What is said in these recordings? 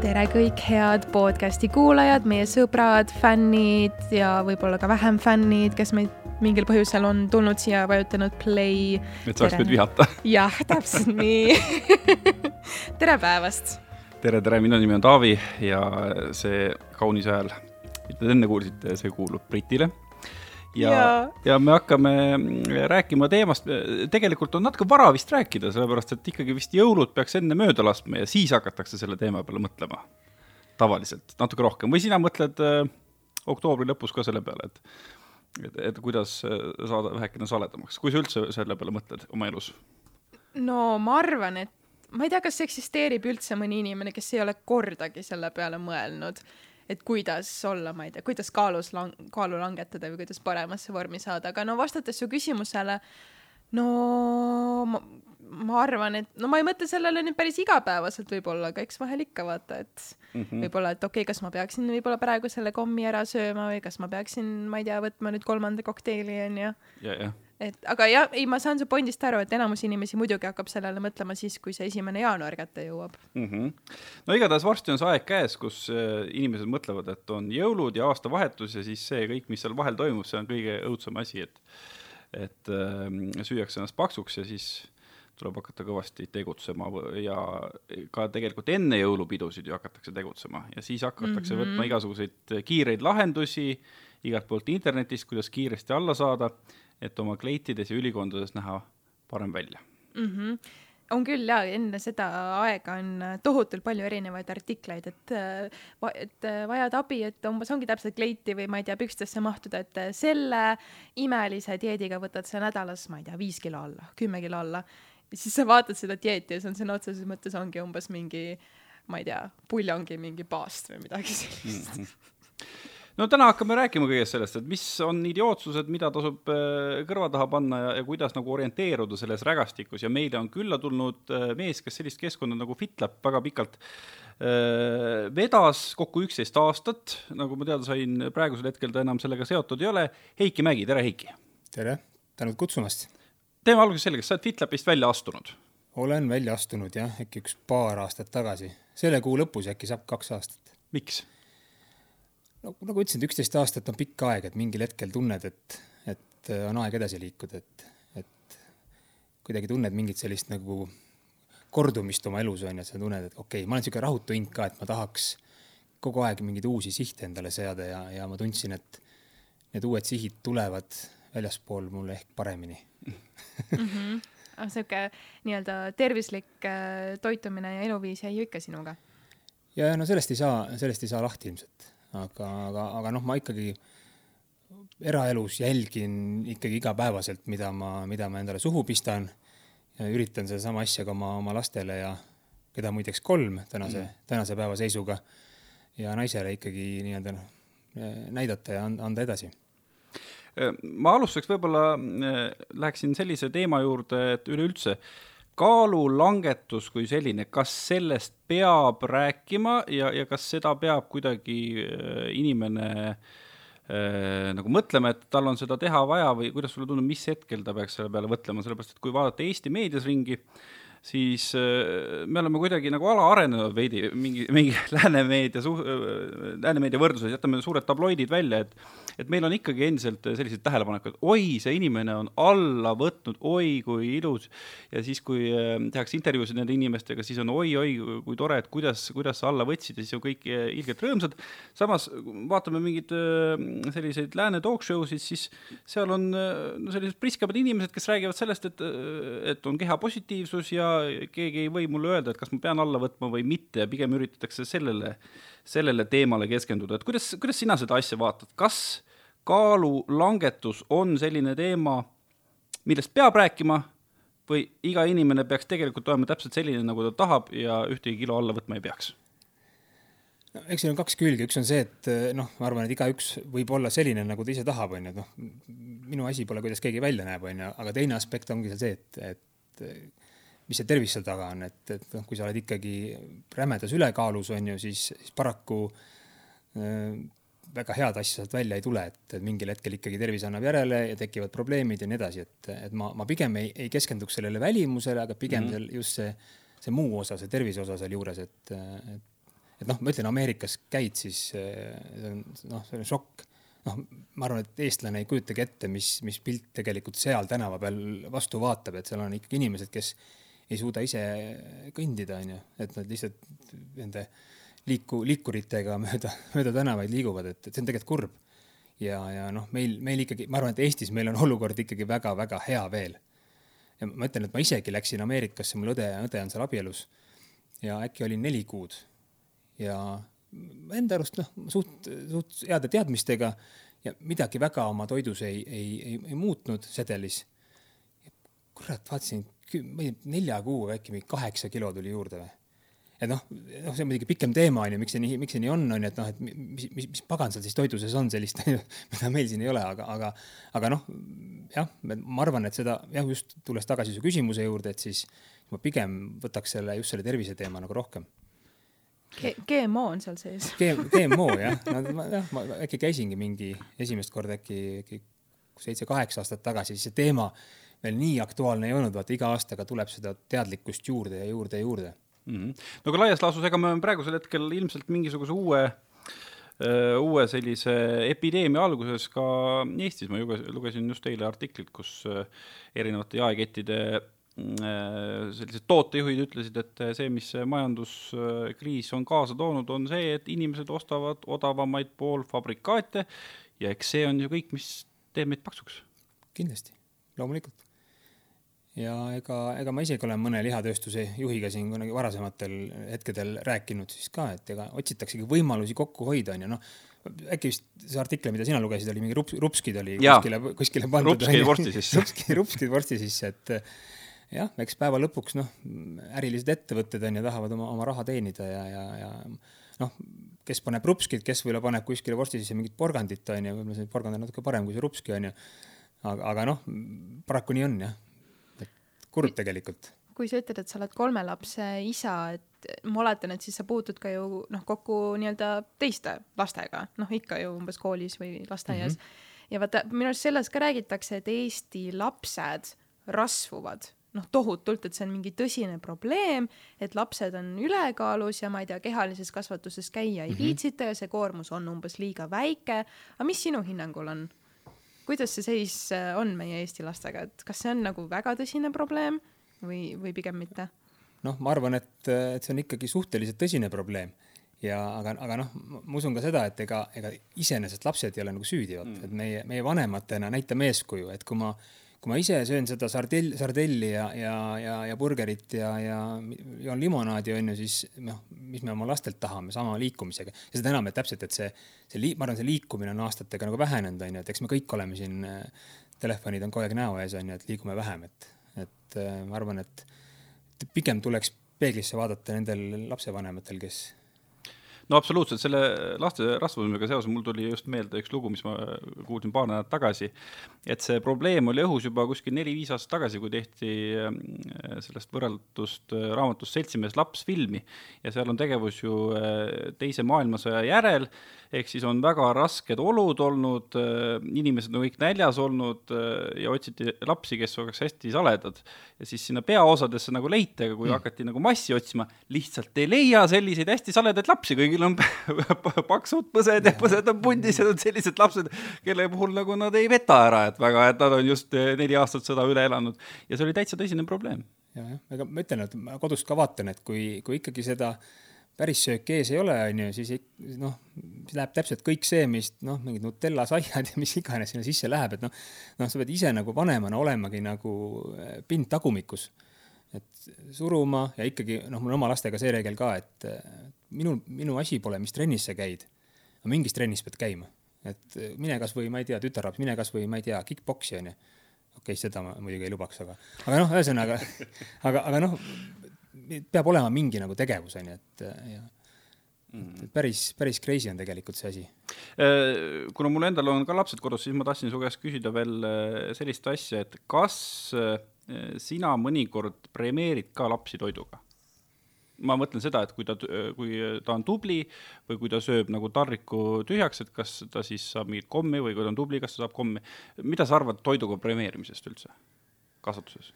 tere kõik head podcasti kuulajad, meie sõbrad, fännid ja võib-olla ka vähem fännid, kes meid mingil põhjusel on tulnud siia, vajutanud play. et saaks meid vihata. jah, täpselt nii tere päevast. tere, tere, minu nimi on Taavi ja see kaunis hääl, mida te enne kuulsite, see kuulub Britile ja, ja., ja me hakkame rääkima teemast, tegelikult on natuke vara vist rääkida, sellepärast et ikkagi vist jõulud peaks enne mööda laskma ja siis hakatakse selle teema peale mõtlema. tavaliselt, natuke rohkem, või sina mõtled äh, oktoobri lõpus ka selle peale, et et, et kuidas saada vähekene saledamaks, kui sa üldse selle peale mõtled oma elus? no ma arvan, et ma ei tea, kas eksisteerib üldse mõni inimene, kes ei ole kordagi selle peale mõelnud et kuidas olla, ma ei tea, kuidas kaalus lang-, kaalu langetada või kuidas paremasse vormi saada, aga no vastates su küsimusele, no ma, ma arvan, et no ma ei mõtle sellele nüüd päris igapäevaselt võib-olla, aga eks vahel ikka vaata, et mm -hmm. võib-olla, et okei okay,, kas ma peaksin võib-olla praegu selle kommi ära sööma või kas ma peaksin, ma ei tea, võtma nüüd kolmanda kokteili onju. ja, jah et aga jah, ei, ma saan su pointist aru, et enamus inimesi muidugi hakkab sellele mõtlema siis, kui see esimene jaanuar kätte jõuab mm. -hmm. no igatahes varsti on see aeg käes, kus äh, inimesed mõtlevad, et on jõulud ja aastavahetus ja siis see kõik, mis seal vahel toimub, see on kõige õudsem asi, et et äh, süüakse ennast paksuks ja siis tuleb hakata kõvasti tegutsema ja ka tegelikult enne jõulupidusid ju hakatakse tegutsema ja siis hakatakse mm -hmm. võtma igasuguseid kiireid lahendusi igalt poolt internetist, kuidas kiiresti alla saada et oma kleitides ja ülikondades näha parem välja mm. -hmm on küll ja enne seda aega on tohutult palju erinevaid artikleid, et, et vajad abi, et umbes ongi täpselt kleiti või ma ei tea, pükstesse mahtuda, et selle imelise dieediga võtad sa nädalas, ma ei tea, viis kilo alla, kümme kilo alla. siis sa vaatad seda dieeti ja see on sõna otseses mõttes ongi umbes mingi, ma ei tea, puljongi mingi paast või midagi sellist mm. -hmm no täna hakkame rääkima kõigest sellest, et mis on idiootsused, mida tasub äh, kõrva taha panna ja, ja kuidas nagu orienteeruda selles rägastikus ja meile on külla tulnud äh, mees, kes sellist keskkonda nagu FitLab väga pikalt äh, vedas kokku üksteist aastat, nagu ma teada sain, praegusel hetkel ta enam sellega seotud ei ole. Heiki Mägi, tere Heiki! tere, tänud kutsumast! teeme alguses selgeks, sa oled FitLabist välja astunud? olen välja astunud jah, äkki üks paar aastat tagasi. selle kuu lõpus äkki saab kaks aastat. miks? No nagu ütlesin, et üksteist aastat on pikk aeg, et mingil hetkel tunned, et, et on aeg edasi liikuda, et, et kuidagi tunned mingit sellist nagu kordumist oma elus on ju, et sa tunned, et okei okay,, ma olen niisugune rahutu hing ka, et ma tahaks kogu aeg mingeid uusi sihte endale seada ja, ja ma tundsin, et need uued sihid tulevad väljaspool mulle ehk paremini mm. -hmm. sihuke nii-öelda tervislik äh, toitumine ja eluviis jäi ju ikka sinuga? ja no sellest ei saa, sellest ei saa lahti ilmselt aga, aga, aga noh, ma ikkagi eraelus jälgin ikkagi igapäevaselt, mida ma, mida ma endale suhu pistan. Üritan sedasama asja ka oma, oma lastele ja keda muideks kolm tänase mm., tänase päeva seisuga. Ja naisele ikkagi nii-öelda noh, näidata ja anda edasi. Ma alustuseks võib-olla äh, läheksin sellise teema juurde, et üleüldse kaalulangetus kui selline, kas sellest peab rääkima ja, ja kas seda peab kuidagi äh, inimene äh, nagu mõtlema, et tal on seda teha vaja või kuidas sulle tundub, mis hetkel ta peaks selle peale mõtlema, sellepärast et kui vaadata Eesti meedias ringi, siis äh, me oleme kuidagi nagu alaarenenud veidi mingi, mingi läänemeedia suh-, äh, läänemeedia võrdluses, jätame suured tabloidid välja, et et meil on ikkagi endiselt sellised tähelepanekud, oi, see inimene on alla võtnud, oi kui ilus, ja siis, kui äh, tehakse intervjuusid nende inimestega, siis on oi-oi kui tore, et kuidas, kuidas sa alla võtsid ja siis on kõik ilgelt rõõmsad, samas vaatame mingeid selliseid lääne talk show sid, siis seal on no sellised priskemad inimesed, kes räägivad sellest, et, et on kehapositiivsus ja keegi ei või mulle öelda, et kas ma pean alla võtma või mitte ja pigem üritatakse sellele, sellele teemale keskenduda, et kuidas, kuidas sina seda asja vaatad, kas kaalulangetus on selline teema, millest peab rääkima või iga inimene peaks tegelikult olema täpselt selline, nagu ta tahab ja ühtegi kilo alla võtma ei peaks? no eks siin on kaks külge, üks on see, et noh, ma arvan, et igaüks võib olla selline, nagu ta ise tahab, onju, et noh, minu asi pole, kuidas keegi välja näeb, onju, aga teine aspekt ongi seal see, et, et mis see tervis seal taga on, et, et noh, kui sa oled ikkagi rämedas ülekaalus, on ju, siis, siis paraku äh, väga head asja sealt välja ei tule, et mingil hetkel ikkagi tervis annab järele ja tekivad probleemid ja nii edasi, et, et ma, ma pigem ei, ei keskenduks sellele välimusele, aga pigem mm -hmm. seal just see, see muu osa, see tervise osa sealjuures, et, et et noh, ma ütlen, Ameerikas käid, siis see on noh, see on šokk. noh, ma arvan, et eestlane ei kujutagi ette, mis, mis pilt tegelikult seal tänava peal vastu vaatab, et seal on ikkagi inimesed, kes ei suuda ise kõndida, onju, et nad lihtsalt nende liiku, liikuritega mööda, mööda tänavaid liiguvad, et, et see on tegelikult kurb. ja, ja noh, meil, meil ikkagi, ma arvan, et Eestis meil on olukord ikkagi väga-väga hea veel. ja ma ütlen, et ma isegi läksin Ameerikasse, mul õde, õde on seal abielus ja äkki olin neli kuud ja enda arust noh, suht, suht heade teadmistega ja midagi väga oma toidus ei, ei, ei, ei muutnud sedelis. kurat, vaatasin, ma ei tea, nelja kuuga äkki mingi kaheksa kilo tuli juurde või et noh, noh, see on muidugi pikem teema onju, miks see nii, miks see nii on, onju, et noh, et mis, mis, mis pagan seal siis toidu sees on sellist, mida meil siin ei ole, aga, aga, aga noh, jah, ma arvan, et seda jah, just tulles tagasi su küsimuse juurde, et siis ma pigem võtaks selle just selle tervise teema nagu rohkem G. GMO on seal sees. GMO jah, no ma jah, ma äkki käisingi mingi esimest korda äkki, äkki seitse-kaheksa aastat tagasi, siis see teema veel nii aktuaalne ei olnud, vaata iga aastaga tuleb seda teadlikkust juurde ja juurde ja juurde mm. -hmm. no aga laias laastus, ega me oleme praegusel hetkel ilmselt mingisuguse uue uue sellise epideemia alguses ka Eestis, ma lugesin just eile artiklit, kus erinevate jaekettide Äh, sellised tootejuhid ütlesid, et see, mis majanduskriis on kaasa toonud, on see, et inimesed ostavad odavamaid poolfabrikaate ja eks see on ju kõik, mis teeb meid paksuks. kindlasti, loomulikult. Ja ega, ega ma isegi olen mõne lihatööstuse juhiga siin kunagi varasematel hetkedel rääkinud siis ka, et ega otsitaksegi võimalusi kokku hoida, onju, noh äkki vist see artikkel, mida sina lugesid, oli mingi rups, rupskid oli ja. kuskile, kuskile pandud. rupskid vorsti sisse. rupskid, rupskid vorsti sisse, et jah, eks päeva lõpuks noh, ärilised ettevõtted on ju, tahavad oma, oma raha teenida ja, ja, ja noh, kes paneb rupskit, kes võib-olla paneb kuskile vorsti sisse mingit porgandit on ju, võib-olla see porgand on natuke parem kui see rupski on ju. aga, aga noh, paraku nii on jah. Kurb tegelikult. kui sa ütled, et sa oled kolme lapse isa, et ma oletan, et siis sa puutud ka ju noh, kokku nii-öelda teiste lastega, noh ikka ju umbes koolis või lasteaias mm. -hmm. ja vaata, minu arust sellest ka räägitakse, et Eesti lapsed rasvuvad noh, tohutult, et see on mingi tõsine probleem, et lapsed on ülekaalus ja ma ei tea, kehalises kasvatuses käia ei mm -hmm. viitsita ja see koormus on umbes liiga väike. aga mis sinu hinnangul on? Kuidas see seis äh, on meie Eesti lastega, et kas see on nagu väga tõsine probleem või, või pigem mitte? noh, ma arvan, et, et see on ikkagi suhteliselt tõsine probleem ja aga, aga noh, ma usun ka seda, et ega, ega iseenesest lapsed ei ole nagu süüdi, vot mm., et meie, meie vanematena näitame eeskuju, et kui ma kui ma ise söön seda sardell, sardelli ja, ja, ja, ja burgerit ja, ja joon limonaadi, on ju, siis noh, mis me oma lastelt tahame sama liikumisega. ja seda enam, et täpselt, et see, see liik-, ma arvan, see liikumine on aastatega nagu vähenenud, on ju, et eks me kõik oleme siin, telefonid on kogu aeg näo ees, on ju, et liigume vähem, et, et ma arvan, et pigem tuleks peeglisse vaadata nendel lapsevanematel, kes no absoluutselt, selle laste rasvumisega seoses mul tuli just meelde üks lugu, mis ma kuulsin paar nädalat tagasi, et see probleem oli õhus juba kuskil neli-viis aastat tagasi, kui tehti äh, sellest võrreldust äh, raamatust Seltsimees laps filmi ja seal on tegevus ju äh, Teise maailmasõja järel, ehk siis on väga rasked olud olnud, inimesed on kõik näljas olnud ja otsiti lapsi, kes oleks hästi saledad. ja siis sinna peaosadesse nagu leiti, aga kui mm. hakati nagu massi otsima, lihtsalt ei leia selliseid hästi saledaid lapsi, kõigil kõigil on paksud põsed ja põsed on pundis ja on sellised lapsed, kelle puhul nagu nad ei veta ära, et väga, et nad on just eh, neli aastat sõda üle elanud. Ja see oli täitsa tõsine probleem. ja, jah, ega ma ütlen, et ma kodus ka vaatan, et kui, kui ikkagi seda päris sööki ees ei ole, on ju, siis noh, siis läheb täpselt kõik see, mis noh, mingid Nutella saiad ja mis iganes sinna sisse läheb, et noh, noh, sa pead ise nagu vanemana olemagi nagu eh, pind tagumikus et suruma ja ikkagi noh, mul oma lastega see reegel ka, et minu, minu asi pole, mis trennis sa käid. aga mingis trennis pead käima, et mine kasvõi, ma ei tea, tütarlaps, mine kasvõi, ma ei tea, kick-poksi onju. okei okay,, seda ma muidugi ei lubaks, aga, aga noh, ühesõnaga, aga, aga noh, peab olema mingi nagu tegevus onju, et ja Mm. päris, päris crazy on tegelikult see asi. Äh, kuna mul endal on ka lapsed kodus, siis ma tahtsin su käest küsida veel äh, sellist asja, et kas äh, sina mõnikord premeerid ka lapsi toiduga? ma mõtlen seda, et kui ta, kui ta on tubli või kui ta sööb nagu tarriku tühjaks, et kas ta siis saab mingit kommi või kui ta on tubli, kas ta saab kommi. mida sa arvad toiduga premeerimisest üldse kasvatuses?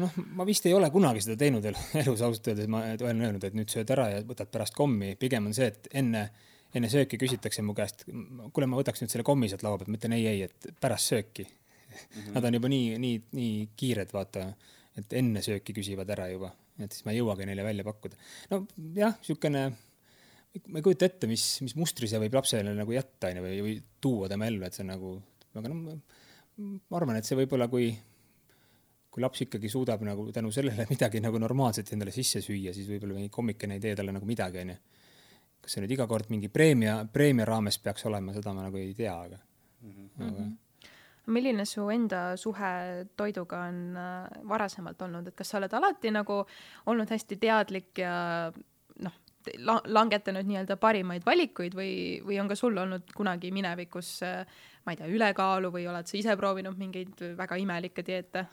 noh, ma vist ei ole kunagi seda teinud elu, elus ausalt öeldes, ma olen öelnud, et nüüd sööd ära ja võtad pärast kommi, pigem on see, et enne, enne sööki küsitakse mu käest, kuule, ma võtaks nüüd selle kommi sealt laua pealt, ma ütlen ei, ei, et pärast sööki mm. -hmm. Nad on juba nii, nii, nii kiired, vaata, et enne sööki küsivad ära juba, et siis ma ei jõuagi neile välja pakkuda. nojah, niisugune ma ei kujuta ette, mis, mis mustri see võib lapsele nagu jätta, onju, või, või tuua tema ellu, et see on nagu, aga noh, ma arvan, et see võib-olla, kui kui laps ikkagi suudab nagu tänu sellele midagi nagu normaalselt endale sisse süüa, siis võib-olla mingi kommikene ei tee talle nagu midagi, onju. kas see nüüd iga kord mingi preemia, preemia raames peaks olema, seda ma nagu ei tea, aga mm, -hmm. aga milline su enda suhe toiduga on äh, varasemalt olnud, et kas sa oled alati nagu olnud hästi teadlik ja noh, la langetanud nii-öelda parimaid valikuid või, või on ka sul olnud kunagi minevikus äh, ma ei tea, ülekaalu või oled sa ise proovinud mingeid väga imelikke dieete?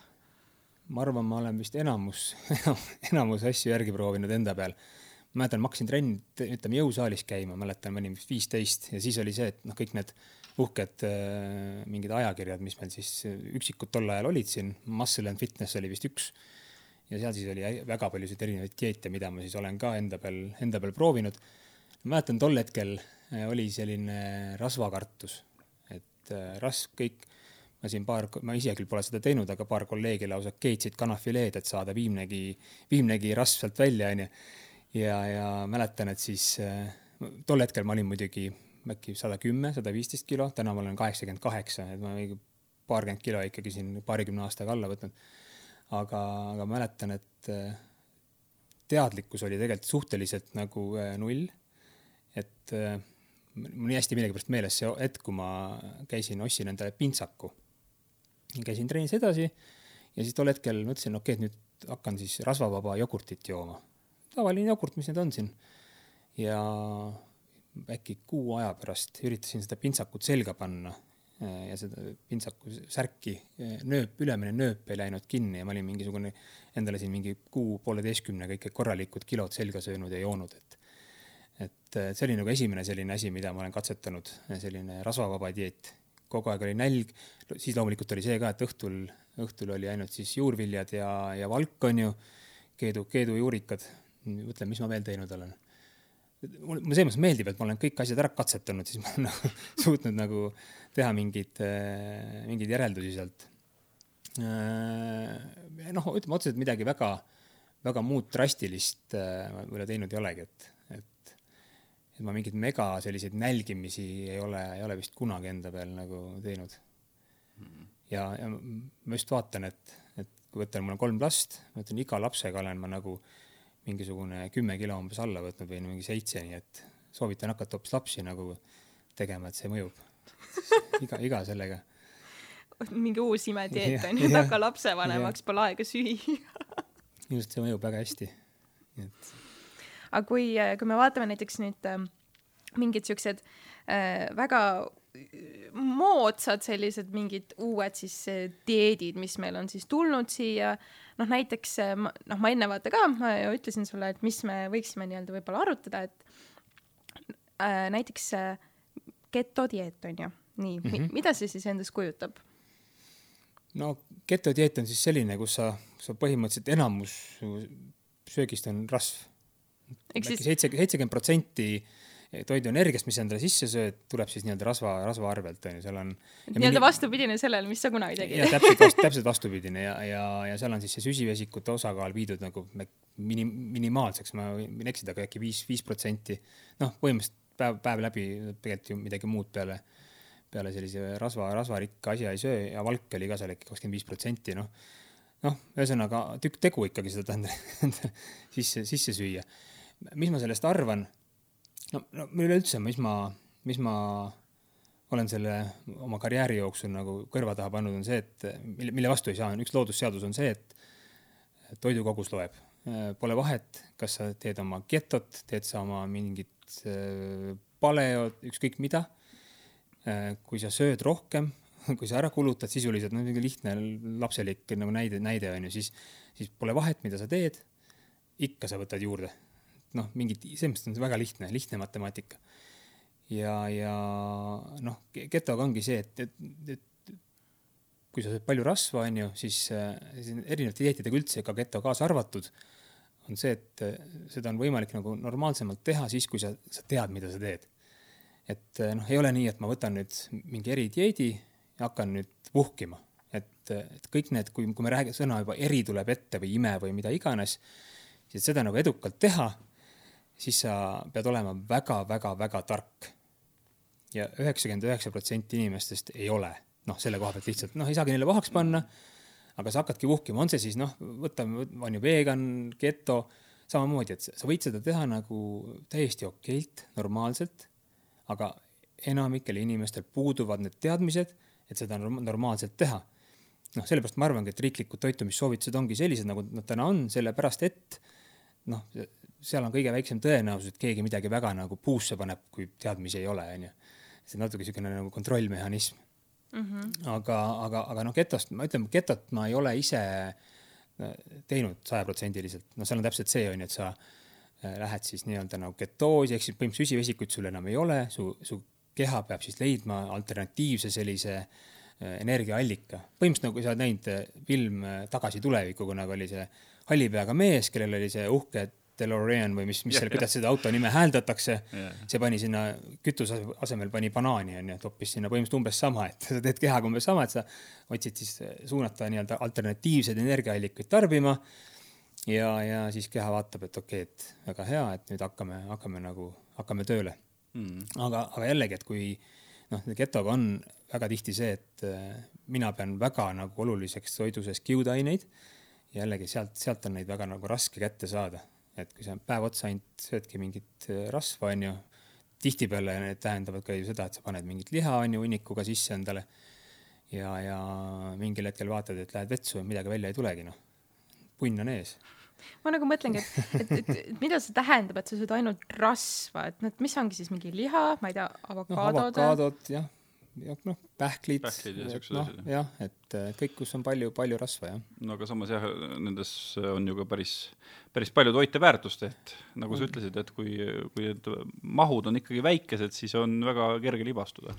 ma arvan, ma olen vist enamus enamus asju järgi proovinud enda peal. mäletan, ma hakkasin trenni, ütleme jõusaalis käima, mäletan, ma olin vist viisteist ja siis oli see, et noh, kõik need uhked äh, mingid ajakirjad, mis meil siis üksikud tol ajal olid siin, Muscle and Fitness oli vist üks. ja seal siis oli väga paljusid erinevaid dieete, mida ma siis olen ka enda peal, enda peal proovinud. mäletan, tol hetkel äh, oli selline rasvakartus, et äh, rasv kõik ma siin paar, ma ise küll pole seda teinud, aga paar kolleegi lausa keetsid kanafileed, et saada viimnegi, viimnegi rasv sealt välja, onju. ja, ja mäletan, et siis äh, tol hetkel ma olin muidugi äkki sada kümme, sada viisteist kilo, täna ma olen kaheksakümmend kaheksa, et ma paarkümmend kilo ikkagi siin paarikümne aastaga alla võtnud. aga, aga mäletan, et äh, teadlikkus oli tegelikult suhteliselt nagu äh, null. et mul nii hästi millegipärast meeles see hetk, kui ma käisin, ostsin endale pintsaku käisin trennis edasi ja siis tol hetkel mõtlesin, okei okay,, et nüüd hakkan siis rasvavaba jogurtit jooma. tavaline jogurt, mis need on siin. ja äkki kuu aja pärast üritasin seda pintsakut selga panna eh, ja seda pintsaku särki eh, nööp, ülemine nööp ei läinud kinni ja ma olin mingisugune endale siin mingi kuu-pooleteistkümnega ikka korralikud kilod selga söönud ja joonud, et et eh, see oli nagu esimene selline asi, mida ma olen katsetanud, selline rasvavaba dieet kogu aeg oli nälg, siis loomulikult oli see ka, et õhtul, õhtul oli ainult siis juurviljad ja, ja valk, on ju, keedu, keedujuurikad. mõtlen, mis ma veel teinud olen. Mulle selles mõttes meeldib, et ma olen kõik asjad ära katsetanud, siis ma olen nagu suutnud nagu teha mingeid, mingeid järeldusi sealt. noh, ütleme otseselt midagi väga, väga muud drastilist võib-olla teinud ei olegi, et et ma mingeid mega selliseid nälgimisi ei ole, ei ole vist kunagi enda peal nagu teinud ja, ja ma just vaatan, et, et kui võtan, mul on kolm last, ma ütlen, iga lapsega olen ma nagu mingisugune kümme kilo umbes alla võtnud või mingi seitse, nii et soovitan hakata hoopis lapsi nagu tegema, et see mõjub. iga, iga sellega. mingi uus imedieet on ju, hakka lapsevanemaks, pole aega süüa just, see mõjub väga hästi. nii et aga kui, äh, kui me vaatame näiteks nüüd äh, mingid siuksed äh, väga moodsad sellised mingid uued siis äh, dieedid, mis meil on siis tulnud siia, noh näiteks äh, noh, ma enne vaata ka, ma ju ütlesin sulle, et mis me võiksime nii-öelda võib-olla arutada, et äh, näiteks äh, getodieet on ju, nii mm, -hmm. mida see siis endast kujutab? no getodieet on siis selline, kus sa, sa põhimõtteliselt enamus söögist on rasv siis seitse, seitsekümmend protsenti toiduenergiast, mis sa endale sisse sööd, tuleb siis nii-öelda rasva, rasva arvelt, on ju, seal on. nii-öelda mingi... vastupidine sellele, mis sa kunagi tegid. jah, täpselt vast,, täpselt vastupidine ja, ja, ja seal on siis see süsivesikute osakaal viidud nagu mini-, minimaalseks, ma võin eksida, aga äkki viis, viis protsenti. noh, põhimõtteliselt päev, päev läbi tegelikult ju midagi muud peale, peale sellise rasva, rasvarikka asja ei söö ja valk oli ka seal äkki kakskümmend viis protsenti, noh. noh, ühesõnaga tükk tegu ikkagi seda endale sisse, sisse süüa mis ma sellest arvan? No, no üleüldse, mis ma, mis ma olen selle oma karjääri jooksul nagu kõrva taha pannud, on see, et mille, mille vastu ei saa, üks loodusseadus on see, et toidukogus loeb. Pole vahet, kas sa teed oma getot, teed sa oma mingit äh, paleod, ükskõik mida. Äh, kui sa sööd rohkem, kui sa ära kulutad sisuliselt, no niisugune lihtne lapselik nagu näide, näide on ju, siis, siis pole vahet, mida sa teed. ikka sa võtad juurde noh, mingit, mõttes on see väga lihtne, lihtne matemaatika. ja, ja noh, getoga ongi see, et, et, et kui sa sööd palju rasva, on ju, siis, siis erinevate dieetidega üldse, ka geto kaasa arvatud, on see, et seda on võimalik nagu normaalsemalt teha siis, kui sa, sa tead, mida sa teed. et noh, ei ole nii, et ma võtan nüüd mingi eridieedi ja hakkan nüüd puhkima, et, et kõik need, kui, kui me räägime, sõna juba eri tuleb ette või ime või mida iganes, siis seda nagu edukalt teha, siis sa pead olema väga-väga-väga tark ja üheksakümmend üheksa protsenti inimestest ei ole, noh, selle koha pealt lihtsalt, noh, ei saagi neile pahaks panna. aga sa hakkadki uhkima, on see siis noh, võtame, on ju vegan, geto, samamoodi, et sa võid seda teha nagu täiesti okeilt, normaalselt, aga enamikel inimestel puuduvad need teadmised, et seda normaalselt teha. noh, sellepärast ma arvangi, et riiklikud toitumissoovitused ongi sellised, nagu nad täna on, sellepärast et noh, seal on kõige väiksem tõenäosus, et keegi midagi väga nagu puusse paneb, kui teadmisi ei ole, onju see on natuke niisugune nagu kontrollmehhanism mm. -hmm. aga, aga, aga noh, getost, ma ütlen, getot ma ei ole ise äh, teinud sajaprotsendiliselt, no seal on täpselt see on ju, et sa äh, lähed siis nii-öelda nagu ketoosi, ehk siis põhimõtteliselt süsivesikuid sul enam ei ole, su, su keha peab siis leidma alternatiivse sellise äh, energiaallika. põhimõtteliselt nagu sa oled näinud film Tagasi tulevikku, kui nagu oli see halli peaga mees, kellel oli see uhke DeLorean või mis, mis selle, kuidas seda auto nime hääldatakse yeah.. see pani sinna kütuse asemel pani banaani onju, toppis sinna põhimõtteliselt umbes sama, et sa teed kehaga umbes sama, et sa otsid siis suunata nii-öelda alternatiivseid energiaallikaid tarbima. ja, ja siis keha vaatab, et okei okay,, et väga hea, et nüüd hakkame, hakkame nagu, hakkame tööle. Mm.. aga, aga jällegi, et kui noh, getoga on väga tihti see, et äh, mina pean väga nagu oluliseks toidu sees kiudaineid jällegi sealt, sealt on neid väga nagu raske kätte saada et kui sa päev otsa ainult söödki mingit äh, rasva, onju, tihtipeale need tähendavad ka ju seda, et sa paned mingit liha, onju, hunnikuga sisse endale. ja, ja mingil hetkel vaatad, et lähed vetsu ja midagi välja ei tulegi, noh. punn on ees ma nagu mõtlengi, et, et, et, et mida see tähendab, et sa sööd ainult rasva, et noh, mis ongi siis mingi liha, ma ei tea, avokaadod no,? avokaadod jah, noh, pähklid, noh, jah, et kõik, kus on palju, palju rasva, jah. no aga samas jah, nendes on ju ka päris, päris palju toiteväärtust, et nagu sa ütlesid, et kui, kui need mahud on ikkagi väikesed, siis on väga kerge libastuda.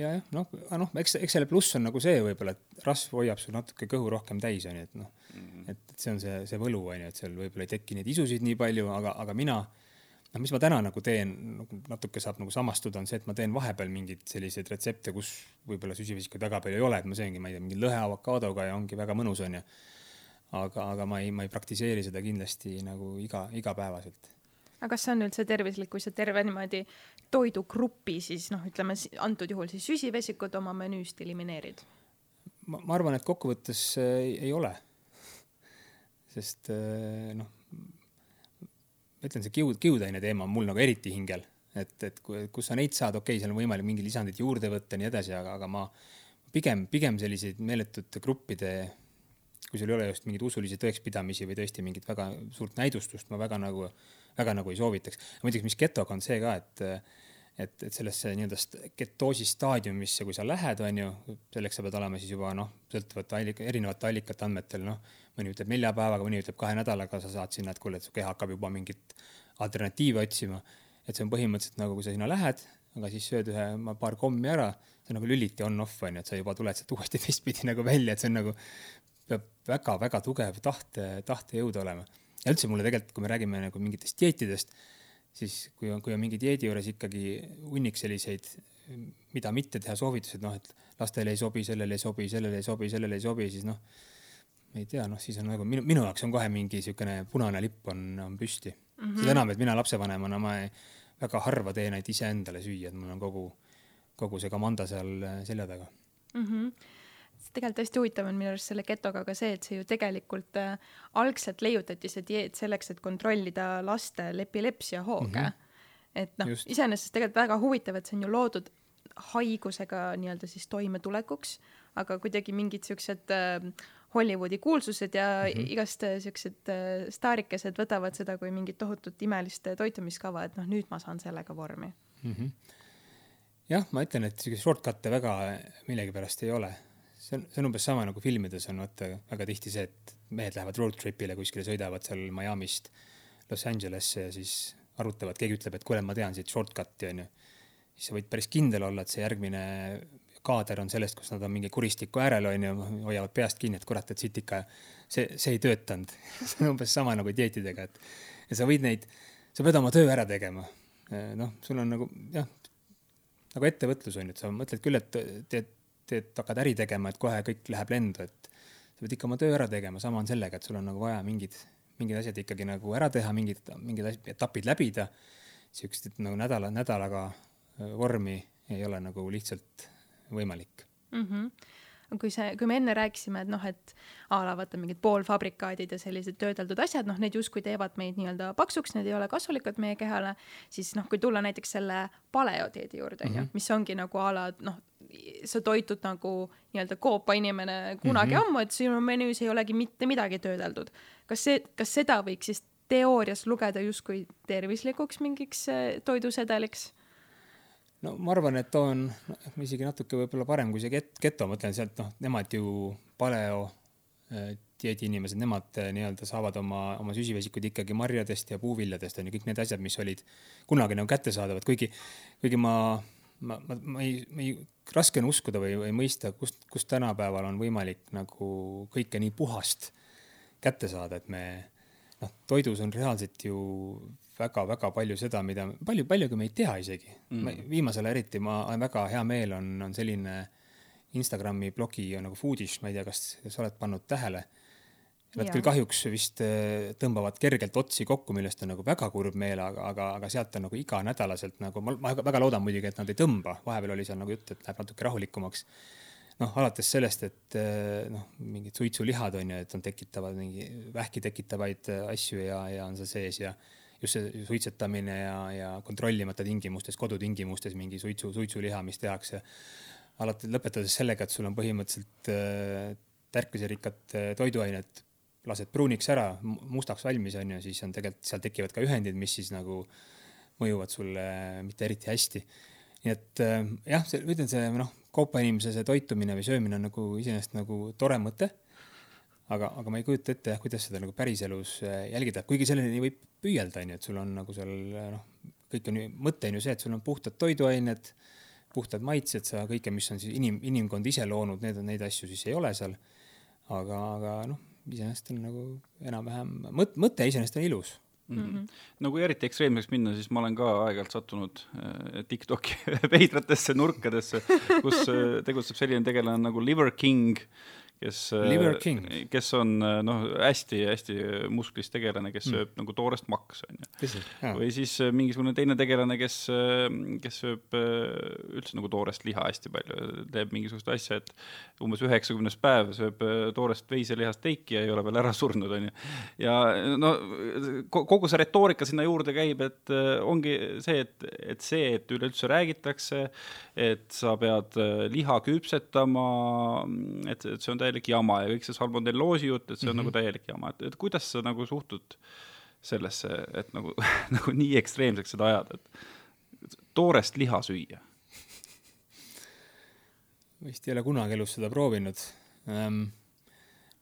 ja, jah, noh, noh, eks, eks selle pluss on nagu see võib-olla, et rasv hoiab sul natuke kõhu rohkem täis, on ju, et noh mm -hmm., et, see on see, see võlu, on ju, et seal võib-olla ei teki neid isusid nii palju, aga, aga mina noh, mis ma täna nagu teen, nagu natuke saab nagu samastuda, on see, et ma teen vahepeal mingeid selliseid retsepte, kus võib-olla süsivesikuid väga palju ei ole, et ma sööngi, ma ei tea, mingi lõhe avokaadoga ja ongi väga mõnus, onju. aga, aga ma ei, ma ei praktiseeri seda kindlasti nagu iga, igapäevaselt. aga kas see on üldse tervislik, kui sa terve niimoodi toidugrupi siis noh, ütleme antud juhul siis süsivesikud oma menüüst elimineerid? ma, ma arvan, et kokkuvõttes äh, ei, ei ole. sest äh, noh ma ütlen, see kiud, kiudaine teema on mul nagu eriti hingel, et, et kus sa neid saad, okei okay,, seal on võimalik mingeid lisandeid juurde võtta ja nii edasi, aga, aga ma pigem, pigem selliseid meeletute gruppide, kui sul ei ole just mingeid usulisi tõekspidamisi või tõesti mingit väga suurt näidustust, ma väga nagu, väga nagu ei soovitaks. muidugi, mis getoga on see ka, et et, et sellesse nii-öelda ketoosi staadiumisse, kui sa lähed, on ju, selleks sa pead olema siis juba noh, sõltuvalt allika, erinevate allikate andmetel, noh, mõni ütleb nelja päevaga, mõni ütleb kahe nädalaga, sa saad sinna, et kuule, et su keha hakkab juba mingit alternatiivi otsima. et see on põhimõtteliselt nagu, kui sa sinna lähed, aga siis sööd ühe paar kommi ära, see on nagu lüliti on-off on ju, et sa juba tuled sealt uuesti teistpidi nagu välja, et see on nagu, peab väga-väga tugev tahte, tahtejõud olema. ja üldse mulle tegelikult, kui me räägime nagu mingitest dieetidest, siis kui on, kui on mingi dieedi juures ikkagi hunnik selliseid, mida mitte teha soovitused, noh, et lastele ei sobi, sellele ei sobi, sellele ei sobi, sellele ei sobi, siis noh, ei tea, noh, siis on nagu minu, minu jaoks on kohe mingi niisugune punane lipp on, on püsti mm. -hmm. seda enam, et mina lapsevanemana, ma ei, väga harva teen ainult iseendale süüa, et mul on kogu, kogu see komanda seal äh, selja taga mm. -hmm tegelikult hästi huvitav on minu arust selle getoga ka see, et see ju tegelikult äh, algselt leiutati see dieet selleks, et kontrollida lastel epilepsia hooge mm. -hmm. et noh, iseenesest tegelikult väga huvitav, et see on ju loodud haigusega nii-öelda siis toimetulekuks, aga kuidagi mingid siuksed äh, Hollywoodi kuulsused ja mm -hmm. igast äh, siuksed äh, staarikesed võtavad seda kui mingit tohutut imelist äh, toitumiskava, et noh, nüüd ma saan sellega vormi mm. -hmm. jah, ma ütlen, et siukseid shortcut'e väga millegipärast ei ole. see on, see on umbes sama nagu filmides on vaata väga tihti see, et mehed lähevad road trip'ile kuskile, sõidavad seal Miami'st Los Angelesse ja siis arutavad, keegi ütleb, et kuule, ma tean siit shortcut'i onju. siis sa võid päris kindel olla, et see järgmine kaader on sellest, kus nad on mingi kuristiku äärel onju, hoiavad peast kinni, et kurat, et siit ikka see, see ei töötanud see on umbes sama nagu dieetidega, et ja sa võid neid, sa pead oma töö ära tegema. noh, sul on nagu jah, nagu ettevõtlus on ju, et sa mõtled küll, et teed, teed, hakkad äri tegema, et kohe kõik läheb lendu, et sa pead ikka oma töö ära tegema, sama on sellega, et sul on nagu vaja mingid, mingid asjad ikkagi nagu ära teha, mingid, mingid etapid läbida. siukest nagu nädala, nädalaga vormi ei ole nagu lihtsalt võimalik mm. -hmm kui see, kui me enne rääkisime, et noh, et a la vaata mingid poolfabrikaadid ja sellised töödeldud asjad, noh, need justkui teevad meid nii-öelda paksuks, need ei ole kasulikud meie kehale, siis noh, kui tulla näiteks selle paleodieedi juurde, onju, mhm. mis ongi nagu a la noh, sa toitud nagu nii-öelda koopainimene kunagi mm -hmm. ammu, et sinu menüüs ei olegi mitte midagi töödeldud. kas see, kas seda võiks siis teoorias lugeda justkui tervislikuks mingiks eh, toidusedeliks? No ma arvan, et on no, isegi natuke võib-olla parem kui see get-, geto, ma mõtlen sealt noh, nemad ju paleo äh, dieediinimesed, nemad äh, nii-öelda saavad oma, oma süsivesikud ikkagi marjadest ja puuviljadest on ju kõik need asjad, mis olid kunagi nagu kättesaadavad, kuigi, kuigi ma, ma, ma, ma ei, ma ei, raske on uskuda või, või mõista, kust, kust tänapäeval on võimalik nagu kõike nii puhast kätte saada, et me noh, toidus on reaalselt ju väga-väga palju seda, mida palju, paljugi me ei tea isegi mm.. viimasel ajal eriti ma väga hea meel on, on selline Instagrami blogi nagu Foodish, ma ei tea, kas sa oled pannud tähele. Nad küll kahjuks vist äh, tõmbavad kergelt otsi kokku, millest on nagu väga kurb meel, aga, aga, aga sealt on nagu iganädalaselt nagu ma, ma väga loodan muidugi, et nad ei tõmba, vahepeal oli seal nagu jutt, et läheb natuke rahulikumaks. Noh, alates sellest, et äh, noh, mingid suitsulihad on ju, et on tekitavad mingi vähki tekitavaid äh, asju ja, ja on seal sees ja just see suitsetamine ja, ja kontrollimata tingimustes, kodutingimustes mingi suitsu, suitsuliha, mis tehakse. alati lõpetades sellega, et sul on põhimõtteliselt äh, tärkliserikkad äh, toiduained, lased pruuniks ära, mustaks valmis on ju, siis on tegelikult, seal tekivad ka ühendid, mis siis nagu mõjuvad sulle mitte eriti hästi. nii et äh, jah, ütlen see noh, kaupainimese see toitumine või söömine on nagu iseenesest nagu tore mõte. Aga, aga ma ei kujuta ette jah, kuidas seda nagu päriselus äh, jälgida, kuigi selleni võib püüelda, onju, et sul on nagu seal noh, kõik on ju, mõte on ju see, et sul on puhtad toiduained, puhtad maitsed, sa kõike, mis on siis inim, inimkond ise loonud, need on, neid asju siis ei ole seal. aga, aga noh, iseenesest on nagu enam-vähem, mõt-, mõte iseenesest on ilus Mm -hmm. no kui eriti ekstreemseks minna, siis ma olen ka aeg-ajalt sattunud äh, Tiktoki veidratesse nurkadesse, kus äh, tegutseb selline tegelane nagu Liver King kes, äh, kes on äh, noh, hästi-hästi musklis tegelane, kes mm. sööb nagu toorest maksa, onju. või siis äh, mingisugune teine tegelane, kes, kes sööb üldse nagu toorest liha hästi palju, teeb mingisugust asja, et umbes üheksakümnes päev sööb toorest veiselihast teiki ja ei ole veel ära surnud, onju. ja no kogu see retoorika sinna juurde käib, et ongi see, et, et see, et üleüldse räägitakse, et sa pead liha küpsetama, et, et see on täielik jama ja kõik see salmonelloosi jutt, et see on mm -hmm. nagu täielik jama, et, et kuidas sa nagu suhtud sellesse, et nagu nagu nii ekstreemseks seda ajada, et toorest liha süüa? vist ei ole kunagi elus seda proovinud ähm,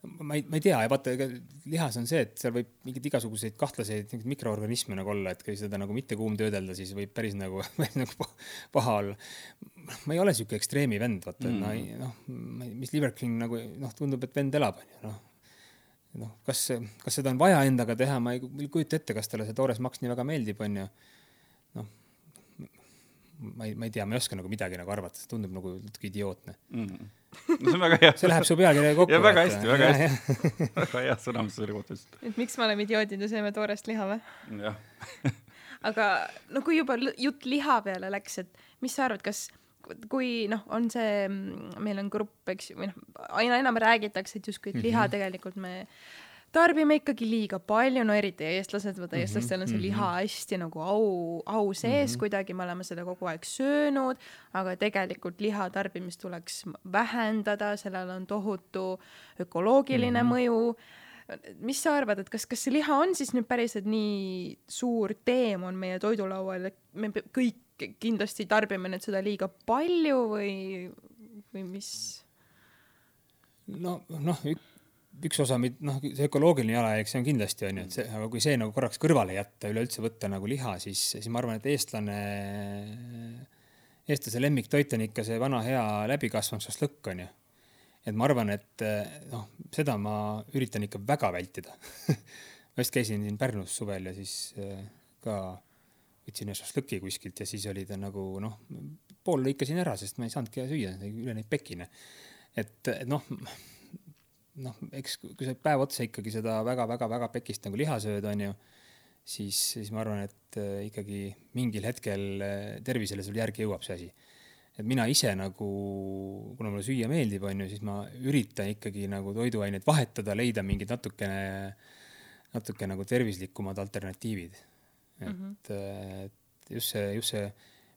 ma ei, ma ei tea, vaata, ega lihas on see, et seal võib mingeid igasuguseid kahtlaseid mikroorganisme nagu olla, et kui seda nagu mitte kuumtöödelda, siis võib päris nagu, päris nagu paha olla. ma ei ole sihuke ekstreemi vend, vaata mm., noh, mis Liver King nagu noh, tundub, et vend elab, onju, noh. noh, kas, kas seda on vaja endaga teha, ma ei kujuta ette, kas talle see toores maks nii väga meeldib, onju. noh, ma ei, ma ei tea, ma ei oska nagu midagi nagu arvata, see tundub nagu natuke idiootne mm. -hmm no see on väga hea. see läheb su pealkirjaga kokku. väga hästi, väga hästi. väga hea sõnastus selle kohta ütlesid. et miks me oleme idioodid ja sööme toorest liha või? jah aga no kui juba jutt liha peale läks, et mis sa arvad, kas kui noh, on see, meil on grupp, eks ju, või noh, aina enam räägitakse, et justkui, et liha mm -hmm. tegelikult me tarbime ikkagi liiga palju, no eriti eestlased, vaata mhm, eestlastel on see mhm. liha hästi nagu au, au sees mm -hmm. kuidagi, me oleme seda kogu aeg söönud, aga tegelikult liha tarbimist tuleks vähendada, sellel on tohutu ökoloogiline mm -hmm. mõju mis sa arvad, et kas, kas see liha on siis nüüd päriselt nii suur teemon meie toidulaual, et me kõik kindlasti tarbime nüüd seda liiga palju või, või mis? no noh, üks osa, noh, see ökoloogiline jalajälg, see on kindlasti on ju, et see, aga kui see nagu korraks kõrvale jätta, üleüldse võtta nagu liha, siis, siis ma arvan, et eestlane, eestlase lemmiktoit on ikka see vana hea läbikasvanud šašlõkk onju. et ma arvan, et noh, seda ma üritan ikka väga vältida ma just käisin siin Pärnus suvel ja siis ka võtsin ühe šašlõki kuskilt ja siis oli ta nagu noh, pool lõikasin ära, sest ma ei saanudki süüa üle neid pekine. et noh, noh, eks kui sa päev otsa ikkagi seda väga-väga-väga pekist nagu liha sööd, onju, siis, siis ma arvan, et äh, ikkagi mingil hetkel äh, tervisele sul järgi jõuab see asi. et mina ise nagu, kuna mulle süüa meeldib, onju, siis ma üritan ikkagi nagu toiduaineid vahetada, leida mingid natukene, natuke nagu tervislikumad alternatiivid. et mm, -hmm. et just see, just see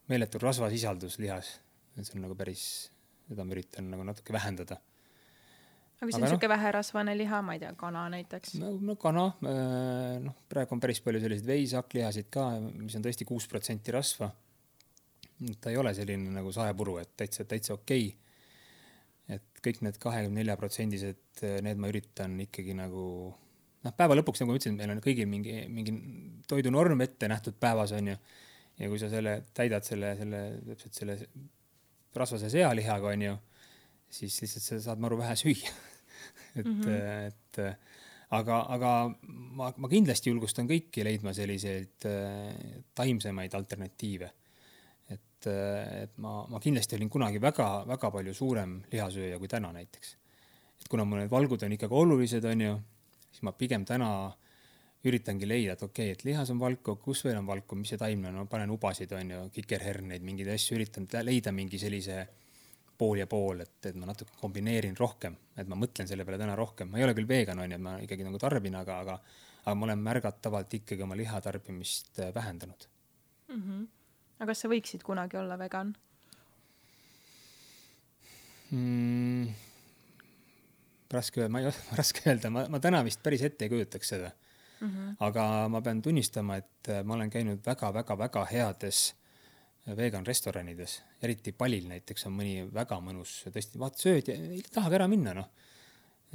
meeletu rasvasisaldus lihas, see on nagu päris, seda ma üritan nagu natuke vähendada aga see on niisugune no, väherasvane liha, ma ei tea, kana näiteks? no, no kana, äh, noh, praegu on päris palju selliseid veishakklihasid ka, mis on tõesti kuus protsenti rasva. ta ei ole selline nagu saepuru, et täitsa, täitsa okei okay.. et kõik need kahekümne nelja protsendised, äh, need ma üritan ikkagi nagu noh, päeva lõpuks, nagu ma ütlesin, meil on kõigil mingi, mingi toidunorm ette nähtud päevas, on ju. ja kui sa selle, täidad selle, selle, täpselt selle rasvase sealihaga, on ju siis lihtsalt sa saad maru vähe süüa et mm, -hmm. et aga, aga ma, ma kindlasti julgustan kõiki leidma selliseid äh, taimsemaid alternatiive. et, äh, et ma, ma kindlasti olin kunagi väga-väga palju suurem lihasööja kui täna näiteks. et kuna mul need valgud on ikkagi olulised, onju, siis ma pigem täna üritangi leida, et okei okay,, et lihas on valku, kus veel on valku, mis see taimne on, ma panen ubasid, onju, kikerherneid, mingeid asju, üritan leida mingi sellise pool ja pool, et, et ma natuke kombineerin rohkem, et ma mõtlen selle peale täna rohkem, ma ei ole küll vegan, on ju, ma ikkagi nagu tarbin, aga, aga, aga ma olen märgatavalt ikkagi oma liha tarbimist äh, vähendanud mm. -hmm. aga kas sa võiksid kunagi olla vegan mm,? raske, ma ei, raske öelda, ma, ma täna vist päris ette ei kujutaks seda mm. -hmm. aga ma pean tunnistama, et äh, ma olen käinud väga-väga-väga heades äh, vegan restoranides, eriti Palil näiteks on mõni väga mõnus, tõesti vaata sööd ja ei tahagi ära minna, noh.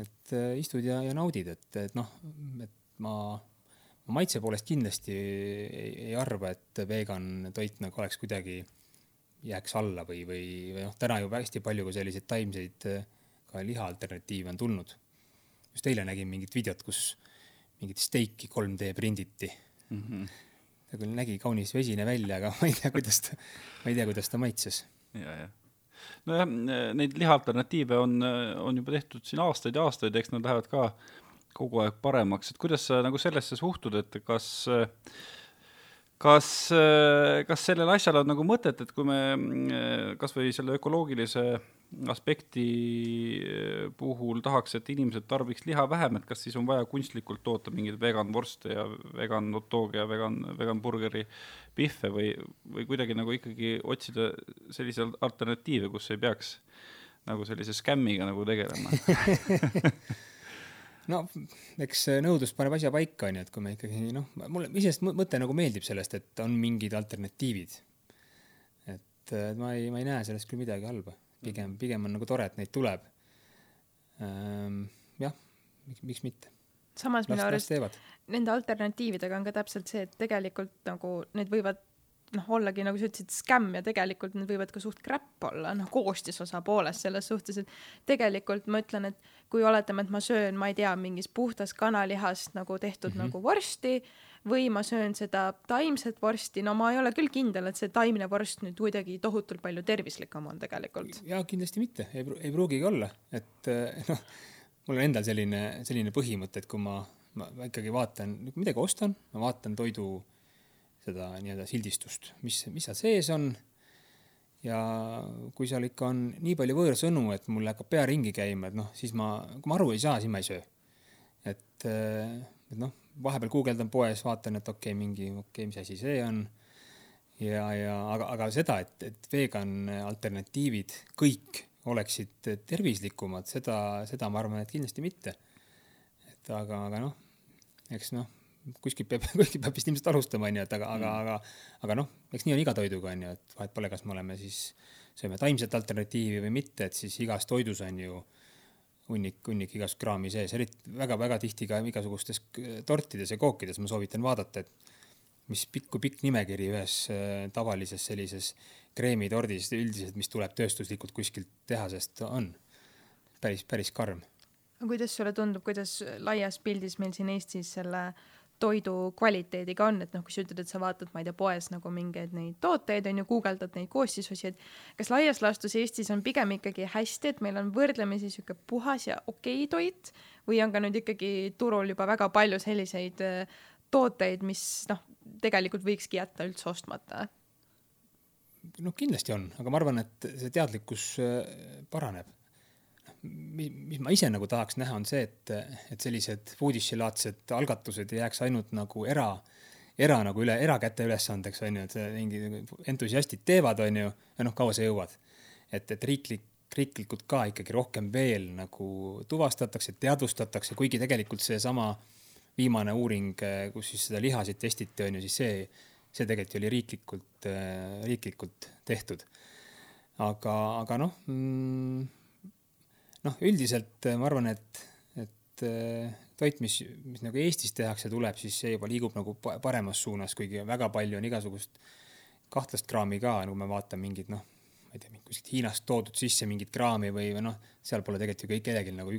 et äh, istud ja, ja naudid, et, et noh, et ma, ma maitse poolest kindlasti ei, ei arva, et vegan toit nagu oleks kuidagi, jääks alla või, või, või noh, täna ju hästi palju ka selliseid taimseid ka liha alternatiive on tulnud. just eile nägin mingit videot, kus mingit steiki 3D prinditi mm. -hmm ta küll nägi kaunis vesine välja, aga ma ei tea, kuidas ta, ma ei tea, kuidas ta maitses. ja, jah. nojah, neid lihaalternatiive on, on juba tehtud siin aastaid ja aastaid, eks nad lähevad ka kogu aeg paremaks, et kuidas sa nagu sellesse suhtud, et kas kas, kas sellel asjal on nagu mõtet, et kui me kas või selle ökoloogilise aspekti eh, puhul tahaks, et inimesed tarbiks liha vähem, et kas siis on vaja kunstlikult toota mingeid vegan vorste ja vegan hot dog'e ja vegan, vegan burgeri pihve või, või kuidagi nagu ikkagi otsida selliseid alternatiive, kus ei peaks nagu sellise skämmiga nagu tegelema no eks nõudlus paneb asja paika, onju, et kui me ikkagi noh, mulle iseenesest mõte nagu meeldib sellest, et on mingid alternatiivid. et ma ei, ma ei näe sellest küll midagi halba pigem, pigem on nagu tore, et neid tuleb ähm,. jah, miks, miks mitte. samas minu arust nende alternatiividega on ka täpselt see, et tegelikult nagu need võivad noh, ollagi nagu sa ütlesid, skämm ja tegelikult need võivad ka suht crap olla, noh, koostisosa poolest selles suhtes, et tegelikult ma ütlen, et kui oletame, et ma söön, ma ei tea, mingist puhtast kanalihast nagu tehtud mm -hmm. nagu vorsti või ma söön seda taimset vorsti, no ma ei ole küll kindel, et see taimne vorst nüüd kuidagi tohutult palju tervislikum on tegelikult. ja kindlasti mitte, ei, ei pruugigi olla, et eh, noh, mul on endal selline, selline põhimõte, et kui ma, ma, ma ikkagi vaatan, midagi ostan, ma vaatan toidu seda nii-öelda sildistust, mis, mis seal sees on ja kui seal ikka on nii palju võõrsõnu, et mul hakkab pea ringi käima, et noh, siis ma, kui ma aru ei saa, siis ma ei söö. et, et noh, vahepeal guugeldan poes, vaatan, et okei okay,, mingi, okei okay,, mis asi see on. ja, ja aga, aga seda, et, et vegan alternatiivid kõik oleksid tervislikumad, seda, seda ma arvan, et kindlasti mitte. et aga, aga noh, eks noh, kuskilt peab, kuskilt peab vist ilmselt alustama, onju, et aga mm., aga, aga, aga noh, eks nii on iga toiduga, onju, et vahet pole, kas me oleme siis, sööme taimset alternatiivi või mitte, et siis igas toidus on ju hunnik, hunnik igast kraami sees, eriti väga-väga tihti ka igasugustes tortides ja kookides ma soovitan vaadata, et mis pikk, kui pikk nimekiri ühes äh, tavalises sellises kreemitordis üldiselt, mis tuleb tööstuslikult kuskilt tehasest, on. päris, päris karm. aga kuidas sulle tundub, kuidas laias pildis meil siin Eestis selle toidu kvaliteediga on, et noh, kui sa ütled, et sa vaatad, ma ei tea, poes nagu mingeid neid tooteid on ju, guugeldad neid koostisosi, et kas laias laastus Eestis on pigem ikkagi hästi, et meil on võrdlemisi sihuke puhas ja okei toit või on ka nüüd ikkagi turul juba väga palju selliseid äh, tooteid, mis noh, tegelikult võikski jätta üldse ostmata? noh, kindlasti on, aga ma arvan, et see teadlikkus äh, paraneb. Mis, ma ise nagu tahaks näha, on see, et, et sellised foodish'i-laadsed algatused ei jääks ainult nagu era, era nagu üle, erakäte ülesandeks, on ju, et mingi entusiastid teevad, on ju, ja noh, kaua sa jõuad. et, et riiklik, riiklikult ka ikkagi rohkem veel nagu tuvastatakse, teadvustatakse, kuigi tegelikult seesama viimane uuring, kus siis seda lihasid testiti, on ju, siis see see tegelikult oli riiklikult, riiklikult tehtud. aga, aga noh mm,, noh, üldiselt äh, ma arvan, et, et äh, toit, mis, mis nagu Eestis tehakse, tuleb, siis see juba liigub nagu paremas suunas, kuigi väga palju on igasugust kahtlast kraami ka, nagu me vaatame mingid noh, ma ei tea, kuskilt Hiinast toodud sisse mingit kraami või, või noh, seal pole tegelikult ju kõik kellelgi nagu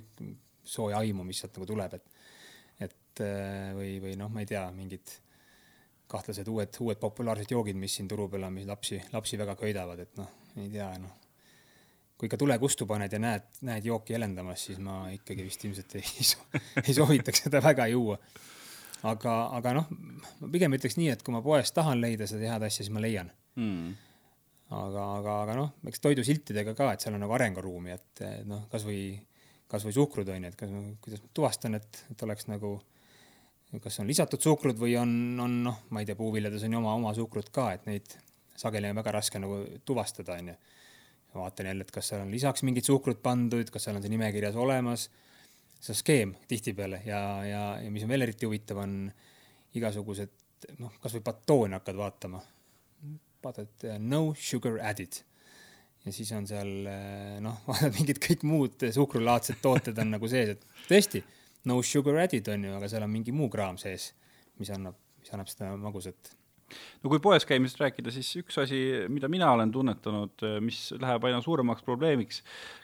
sooja aimu, mis sealt nagu tuleb, et et või, või noh, ma ei tea, mingid kahtlased uued, uued populaarsed joogid, mis siin turu peal on, mis lapsi, lapsi väga köidavad, et noh, ei tea, noh. Kui ikka tule kustu paned ja näed, näed jooki helendamas, siis ma ikkagi vist ilmselt ei, ei soovitaks seda väga juua. aga, aga noh, ma pigem ütleks nii, et kui ma poest tahan leida seda head asja, siis ma leian mm. aga, aga, aga noh, eks toidusiltidega ka, et seal on nagu arenguruumi, et noh, kasvõi, kasvõi suhkrud on ju, et kas, kuidas ma tuvastan, et, et oleks nagu kas on lisatud suhkrut või on, on noh, ma ei tea, puuviljades on ju oma, oma suhkrut ka, et neid sageli on väga raske nagu tuvastada, onju. Vaatan jälle, et kas seal on lisaks mingit suhkrut pandud, kas seal on see nimekirjas olemas. see skeem tihtipeale ja, ja, ja mis on veel eriti huvitav, on igasugused noh, kasvõi batoone hakkad vaatama. vaatad no sugar added ja siis on seal noh, vaatad mingid kõik muud suhkrulaadsed tooted on nagu sees, et tõesti no sugar added on ju, aga seal on mingi muu kraam sees, mis annab, mis annab seda magusat no kui poes käimisest rääkida, siis üks asi, mida mina olen tunnetanud, mis läheb aina suuremaks probleemiks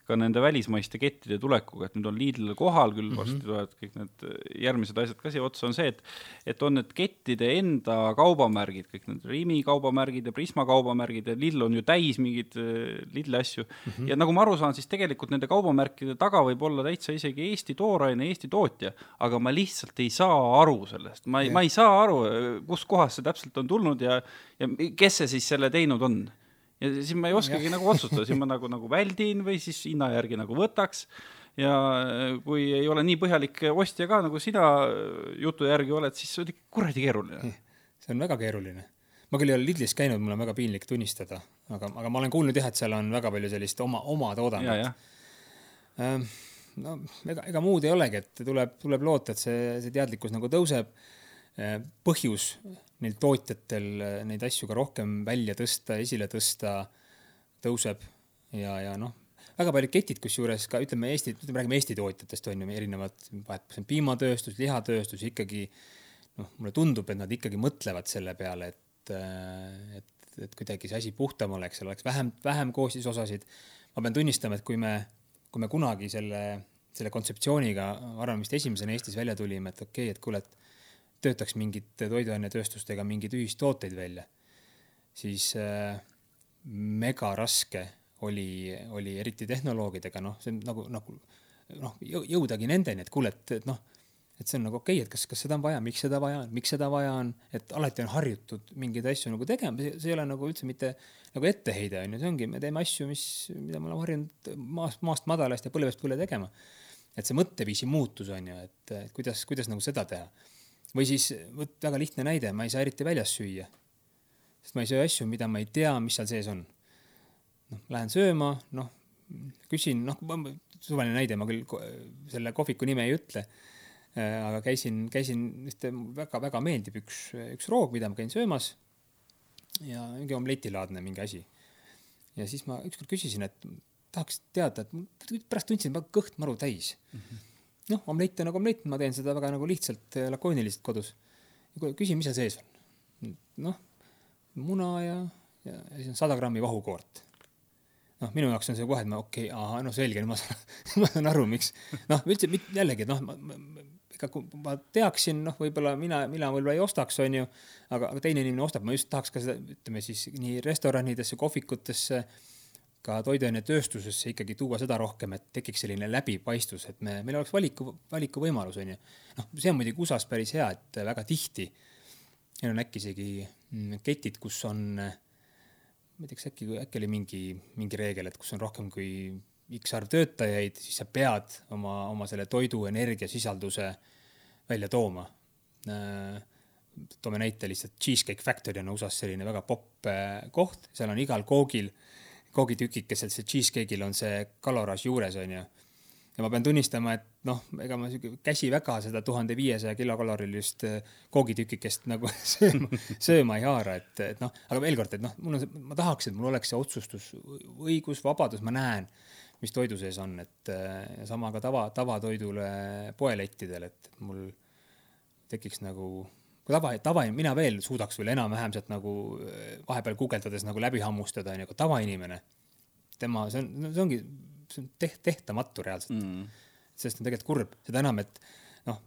ka nende välismaiste kettide tulekuga, et nüüd on Lidl kohal küll mm, -hmm. varsti tulevad kõik need järgmised asjad ka siia otsa, on see, et et on need kettide enda kaubamärgid, kõik need Rimi kaubamärgid ja Prisma kaubamärgid ja Lidl on ju täis mingeid äh, Lidli asju mm. -hmm. ja nagu ma aru saan, siis tegelikult nende kaubamärkide taga võib olla täitsa isegi Eesti tooraine, Eesti tootja, aga ma lihtsalt ei saa aru sellest, ma ei yeah., ma ei saa aru, kuskohast see täpselt on tulnud ja ja kes see siis selle teinud on ja siis ma ei oskagi ja. nagu otsustada, siis ma nagu, nagu väldin või siis hinna järgi nagu võtaks. ja kui ei ole nii põhjalik ostja ka, nagu sina jutu järgi oled, siis see on ikka kuradi keeruline. see on väga keeruline. ma küll ei ole Lidlis käinud, mul on väga piinlik tunnistada, aga, aga ma olen kuulnud jah, et seal on väga palju sellist oma, oma toodangut. Ähm, no ega, ega muud ei olegi, et tuleb, tuleb loota, et see, see teadlikkus nagu tõuseb. Äh, põhjus neil tootjatel eh, neid asju ka rohkem välja tõsta, esile tõsta, tõuseb ja, ja noh, väga paljud ketid, kusjuures ka ütleme Eesti, ütleme räägime Eesti tootjatest on ju erinevad, vahet, kas on piimatööstus, lihatööstus ikkagi noh, mulle tundub, et nad ikkagi mõtlevad selle peale, et, eh, et, et kuidagi see asi puhtam oleks, seal oleks vähem, vähem koostisosasid. ma pean tunnistama, et kui me, kui me kunagi selle, selle kontseptsiooniga, ma arvan, vist esimesena Eestis välja tulime, et okei okay,, et kuule, et töötaks mingite toiduainetööstustega mingeid ühistooteid välja, siis äh, mega raske oli, oli eriti tehnoloogidega, noh, see on nagu, nagu noh, jõudagi nendeni, et kuule, et, et noh, et see on nagu okei okay,, et kas, kas seda on vaja, miks seda vaja on, miks seda vaja on, et alati on harjutud mingeid asju nagu tegema, see ei ole nagu üldse mitte nagu etteheide on ju, see ongi, me teeme asju, mis, mida me oleme harjunud maast, maast madalast ja põlvest põlve tegema. et see mõtteviisi muutus on ju, et kuidas, kuidas nagu seda teha või siis vot väga lihtne näide, ma ei saa eriti väljas süüa. sest ma ei söö asju, mida ma ei tea, mis seal sees on. noh, lähen sööma, noh, küsin, noh, suvaline näide, ma küll selle kohviku nime ei ütle. Äh, aga käisin, käisin ühte väga-väga meeldib üks, üks roog, mida ma käin söömas. ja mingi omletilaadne mingi asi. ja siis ma ükskord küsisin, et tahaks teada, et pärast tundsin, et kõht maru täis mm. -hmm noh, omlett on nagu omlett, ma teen seda väga nagu lihtsalt, lakooniliselt kodus. küsin, mis seal sees on. noh, muna ja, ja, ja siis on sada grammi vahukoort. noh, minu jaoks on see kohe, et ma okei okay,, ahah, no selge, ma saan, ma saan aru, miks. noh, üldse jällegi, noh, ma, ma, ega kui ma teaksin, noh, võib-olla mina, mina võib-olla ei ostaks, onju, aga, aga teine inimene ostab, ma just tahaks ka seda, ütleme siis nii restoranidesse, kohvikutesse ka toiduainetööstusesse ikkagi tuua seda rohkem, et tekiks selline läbipaistvus, et me, meil oleks valiku, valikuvõimalus, on ju. noh, see on muidugi USA-s päris hea, et väga tihti neil on äkki isegi mm, ketid, kus on, ma ei tea, kas äkki, äkki oli mingi, mingi reegel, et kus on rohkem kui X arv töötajaid, siis sa pead oma, oma selle toidu energiasisalduse välja tooma. Toome näite lihtsalt, Cheesecake Factory on USA-s selline väga popp äh, koht, seal on igal koogil äh, koogitükikesel, see cheesecake'il on see kaloraaž juures, onju. ja ma pean tunnistama, et noh, ega ma siuke käsi väga seda tuhande viiesaja kilokalorilist äh, koogitükikest nagu sööma, sööma ei haara, et, et noh, aga veel kord, et noh, mul on see, ma tahaks, et mul oleks see otsustusõigus, vabadus, ma näen, mis toidu sees on, et ja sama ka tava, tavatoidule poelettidel, et mul tekiks nagu kui tava, tava, mina veel suudaks veel enam-vähem sealt nagu eh, vahepeal guugeldades nagu läbi hammustada, onju, aga tavainimene, tema, see on, see ongi, see on teht-, tehtamatu reaalselt. Mm.. sest on tegelikult kurb, seda enam, et noh,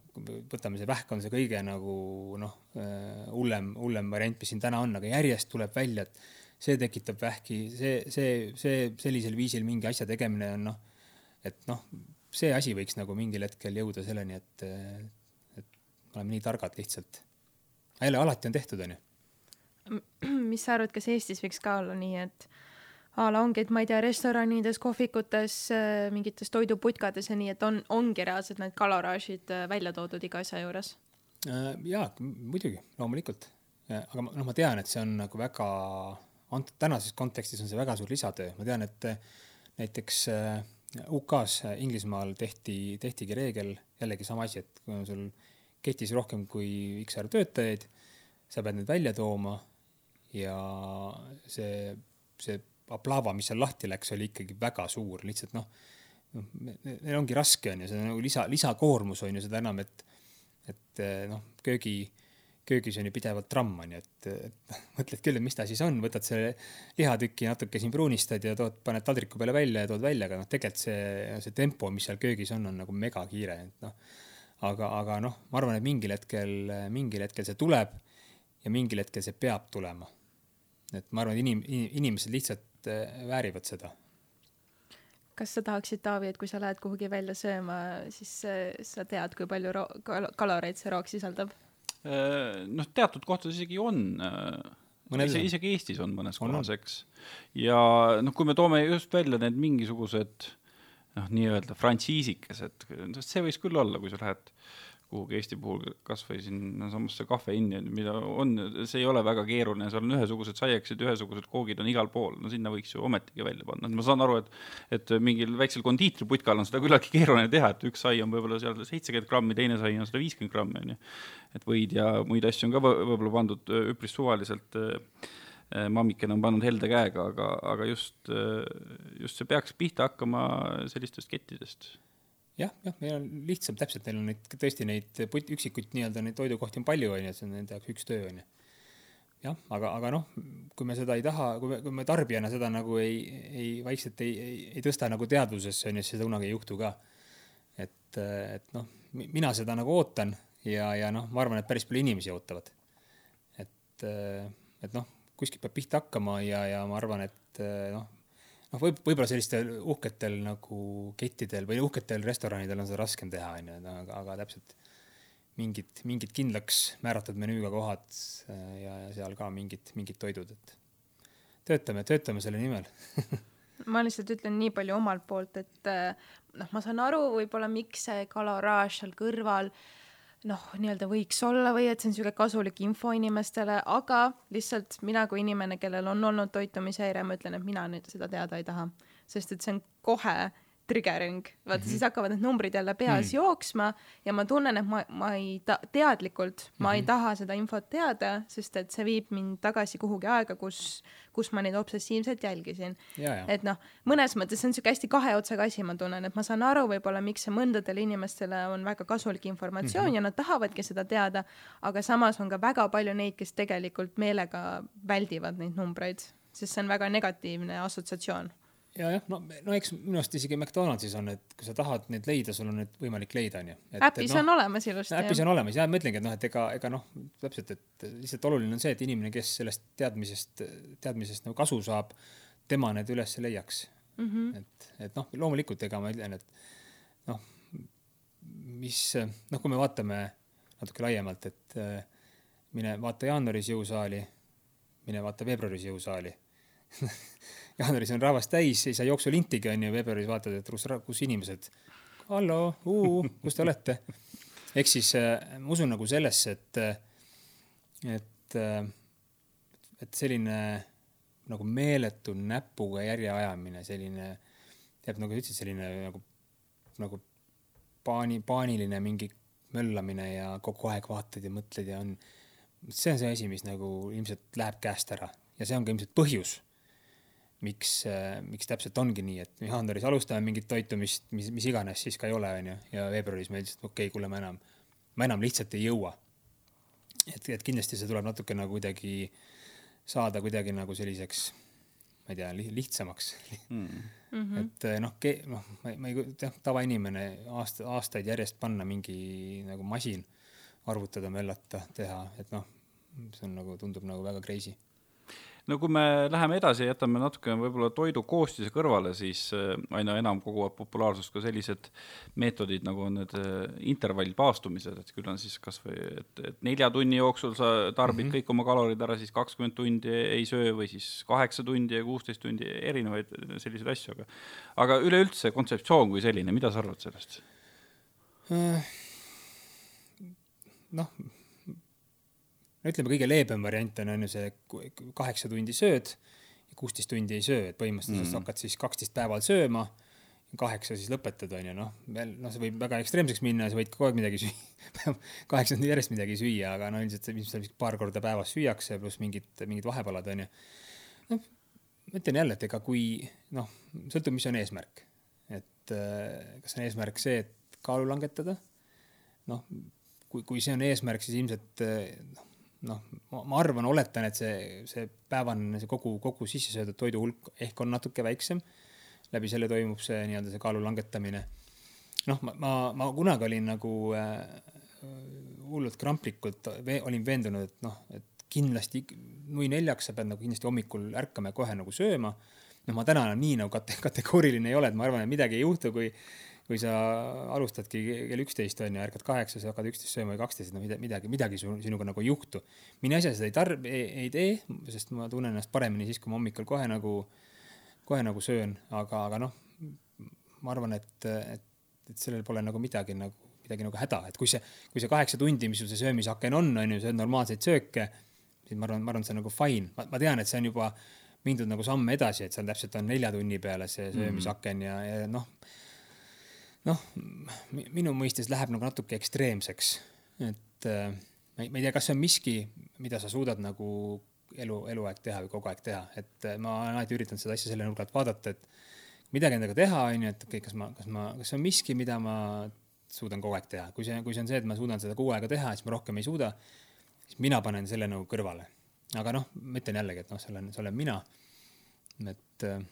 võtame see vähk on see kõige nagu noh, eh, hullem, hullem variant, mis siin täna on, aga järjest tuleb välja, et see tekitab vähki, see, see, see sellisel viisil mingi asja tegemine on noh, et noh, see asi võiks nagu mingil hetkel jõuda selleni, et, et me oleme nii targad lihtsalt jälle alati on tehtud, onju. mis sa arvad, kas Eestis võiks ka olla nii, et a la ongi, et ma ei tea, restoranides, kohvikutes, äh, mingites toiduputkades ja nii, et on, ongi reaalselt need kaloraažid äh, välja toodud iga asja juures? Äh, jaa, muidugi, loomulikult. aga noh, ma tean, et see on nagu väga, antud tänases kontekstis on see väga suur lisatöö, ma tean, et näiteks UK-s, Inglismaal tehti, tehtigi reegel, jällegi sama asi, et kui on sul ketis rohkem kui X arv töötajaid, sa pead need välja tooma ja see, see aplava, mis seal lahti läks, oli ikkagi väga suur, lihtsalt noh, noh, neil ongi raske, on ju, see on nagu lisa, lisakoormus on ju, seda enam, et, et noh, köögi, köögis on ju pidevalt tramm, on ju, et, et mõtled küll, et mis ta siis on, võtad selle lihatüki natuke siin pruunistad ja tood, paned taldriku peale välja ja tood välja, aga noh, tegelikult see, see tempo, mis seal köögis on, on nagu megakiire, et noh aga, aga noh, ma arvan, et mingil hetkel, mingil hetkel see tuleb ja mingil hetkel see peab tulema. et ma arvan, et inim-, inimesed lihtsalt äh, väärivad seda. kas sa tahaksid, Taavi, et kui sa lähed kuhugi välja sööma, siis äh, sa tead, kui palju ro-, kal-, kaloreid see roog sisaldab? Äh, noh, teatud kohtades isegi on. isegi, isegi Eestis on mõnes on, kohas, eks. ja noh, kui me toome just välja need mingisugused noh, nii-öelda frantsiisikesed, see võiks küll olla, kui sa lähed kuhugi Eesti puhul kas või sinnasamasse Cafe Inni, mida on, see ei ole väga keeruline, seal on ühesugused saiakesed, ühesugused koogid on igal pool, no sinna võiks ju ometigi välja panna, et ma saan aru, et et mingil väiksel kondiitriputkal on seda küllaltki keeruline teha, et üks sai on võib-olla seal seitsekümmend grammi, teine sai on sada viiskümmend grammi, on ju. et võid ja muid asju on ka võib-olla pandud üpris suvaliselt Äh, mammikene on pannud helde käega, aga, aga just, äh, just see peaks pihta hakkama sellistest kettidest. jah, jah, meil on lihtsam, täpselt, neil on neid, tõesti neid üksikuid nii-öelda neid toidukohti on palju, on ju, et see on nende jaoks üks töö, on ju. jah, aga, aga noh, kui me seda ei taha, kui me, kui me tarbijana seda nagu ei, ei, vaikselt ei, ei, ei tõsta nagu teadvusesse, on ju, siis seda kunagi ei juhtu ka. et, et noh, mina seda nagu ootan ja, ja noh, ma arvan, et päris palju inimesi ootavad. et, et noh kuskilt peab pihta hakkama ja, ja ma arvan, et eh, noh, noh, võib, võib-olla sellistel uhketel nagu kettidel või uhketel restoranidel on seda raskem teha, onju, aga, aga täpselt mingid, mingid kindlaks määratud menüüga kohad eh, ja, ja seal ka mingid, mingid toidud, et töötame, töötame selle nimel ma lihtsalt ütlen nii palju omalt poolt, et eh, noh, ma saan aru võib-olla, miks see kaloraaž seal kõrval äh, noh, nii-öelda võiks olla või et see on niisugune kasulik info inimestele, aga lihtsalt mina kui inimene, kellel on olnud toitumishäire, ma ütlen, et mina nüüd seda teada ei taha, sest et see on kohe triggering, vaata mm -hmm. siis hakkavad need numbrid jälle peas mm -hmm. jooksma ja ma tunnen, et ma, ma ei ta-, teadlikult ma mm -hmm. ei mhm. taha seda infot teada, sest et see viib mind tagasi kuhugi aega, kus, kus ma neid obsessiivselt jälgisin. et noh, mõnes mõttes see on siuke hästi kahe otsaga asi, ma tunnen, et ma saan aru võib-olla, miks see mõndadele inimestele on väga kasulik informatsioon mm -hmm. ja nad tahavadki seda teada, aga samas on ka väga palju neid, kes tegelikult meelega väldivad neid numbreid, sest see on väga negatiivne assotsiatsioon ja jah, no, no eks minu arust isegi McDonaldsis on, et kui sa tahad neid leida, sul on need võimalik leida, onju. äpis no, on olemas ilusti. äpis on olemas ja ma ütlengi, et noh, et ega, ega noh, täpselt, et lihtsalt oluline on see, et inimene, kes sellest teadmisest, teadmisest nagu kasu saab, tema need üles leiaks mm. -hmm. et, et noh, loomulikult, ega ma ütlen, et noh, mis, noh, kui me vaatame natuke laiemalt, et mine vaata jaanuaris jõusaali, mine vaata veebruaris jõusaali jaanuaris on rahvast täis, ei saa jooksulintigi onju, veebruaris vaatad, et kus, kus inimesed, hallo, kus te olete? ehk siis äh, ma usun nagu sellesse, et, et, äh, et selline nagu meeletu näpuga järjeajamine, selline, tead nagu sa ütlesid, selline nagu, nagu paani, paaniline mingi möllamine ja kogu aeg vaatad ja mõtled ja on, see on see asi, mis nagu ilmselt läheb käest ära ja see on ka ilmselt põhjus miks, äh, miks täpselt ongi nii, et jaanuaris alustame mingit toitumist, mis, mis iganes siis ka ei ole, onju, ja veebruaris me lihtsalt, okei okay,, kuule, ma enam, ma enam lihtsalt ei jõua. et, et kindlasti see tuleb natuke nagu kuidagi saada kuidagi nagu selliseks, ma ei tea, lihtsamaks mm. -hmm. et äh, noh, noh, ma, ma ei, jah, tavainimene aasta, aastaid järjest panna mingi nagu masin, arvutada, möllata, teha, et noh, see on nagu, tundub nagu väga crazy no kui me läheme edasi, jätame natuke võib-olla toidu koostise kõrvale, siis äh, aina enam koguvad populaarsust ka sellised meetodid, nagu on need äh, intervallpaastumised, et küll on siis kasvõi, et, et nelja tunni jooksul sa tarbid mm -hmm. kõik oma kalorid ära, siis kakskümmend tundi ei söö või siis kaheksa tundi ja kuusteist tundi, erinevaid selliseid asju, aga aga üleüldse kontseptsioon kui selline, mida sa arvad sellest? Äh, noh no ütleme, kõige leebem variant on, on ju see kaheksa tundi sööd ja kuusteist tundi ei söö, et põhimõtteliselt mm. hakkad siis kaksteist päeval sööma, kaheksa siis lõpetad, on ju, noh, veel, noh, see võib väga ekstreemseks minna, sa võid kogu aeg midagi süüa kaheksa tundi järjest midagi süüa, aga no ilmselt ilmselt paar korda päevas süüakse, pluss mingid, mingid vahepalad, on ju. noh, ma ütlen jälle, et ega kui, noh, sõltub, mis on eesmärk. et äh, kas on eesmärk see, et kaalu langetada, noh, kui, kui see on eesmärk, siis ilmselt noh, noh, ma arvan, oletan, et see, see päevane, see kogu, kogu sisse söödud toidu hulk ehk on natuke väiksem. läbi selle toimub see nii-öelda see kaalu langetamine. noh, ma, ma, ma kunagi olin nagu äh, hullult kramplikult, olin veendunud, et noh, et kindlasti nui neljaks sa pead nagu kindlasti hommikul ärkama ja kohe nagu sööma. noh, ma täna nii nagu kate, kategooriline ei ole, et ma arvan, et midagi ei juhtu, kui kui sa alustadki kell üksteist on ju, ärkad kaheksa, sa hakkad üksteist sööma või kaksteist, no midagi, midagi sinuga nagu ei juhtu. mine ise seda ei tarb-, ei tee, sest ma tunnen ennast paremini siis, kui ma hommikul kohe nagu, kohe nagu söön, aga, aga noh, ma arvan, et, et, et sellel pole nagu midagi nagu, midagi nagu häda, et kui see, kui see kaheksa tundi, mis sul see söömisaken on, on ju, sööd normaalseid sööke, siis ma arvan, ma arvan, see on nagu fine, ma tean, et see on juba mindud nagu samme edasi, et seal täpselt on nelja tunni peale see söömisaken mm. ja, ja noh noh, minu mõistes läheb nagu natuke ekstreemseks, et äh, ma ei, tea, kas see on miski, mida sa suudad nagu elu, eluaeg teha või kogu aeg teha, et äh, ma olen alati üritanud seda asja selle nurga alt vaadata, et midagi endaga teha, on ju, et okei okay,, kas ma, kas ma, kas see on miski, mida ma suudan kogu aeg teha, kui see, kui see on see, et ma suudan seda kogu aega teha, siis ma rohkem ei suuda, siis mina panen selle nagu kõrvale. aga noh, ma ütlen jällegi, et noh, see olen, see olen mina. et äh,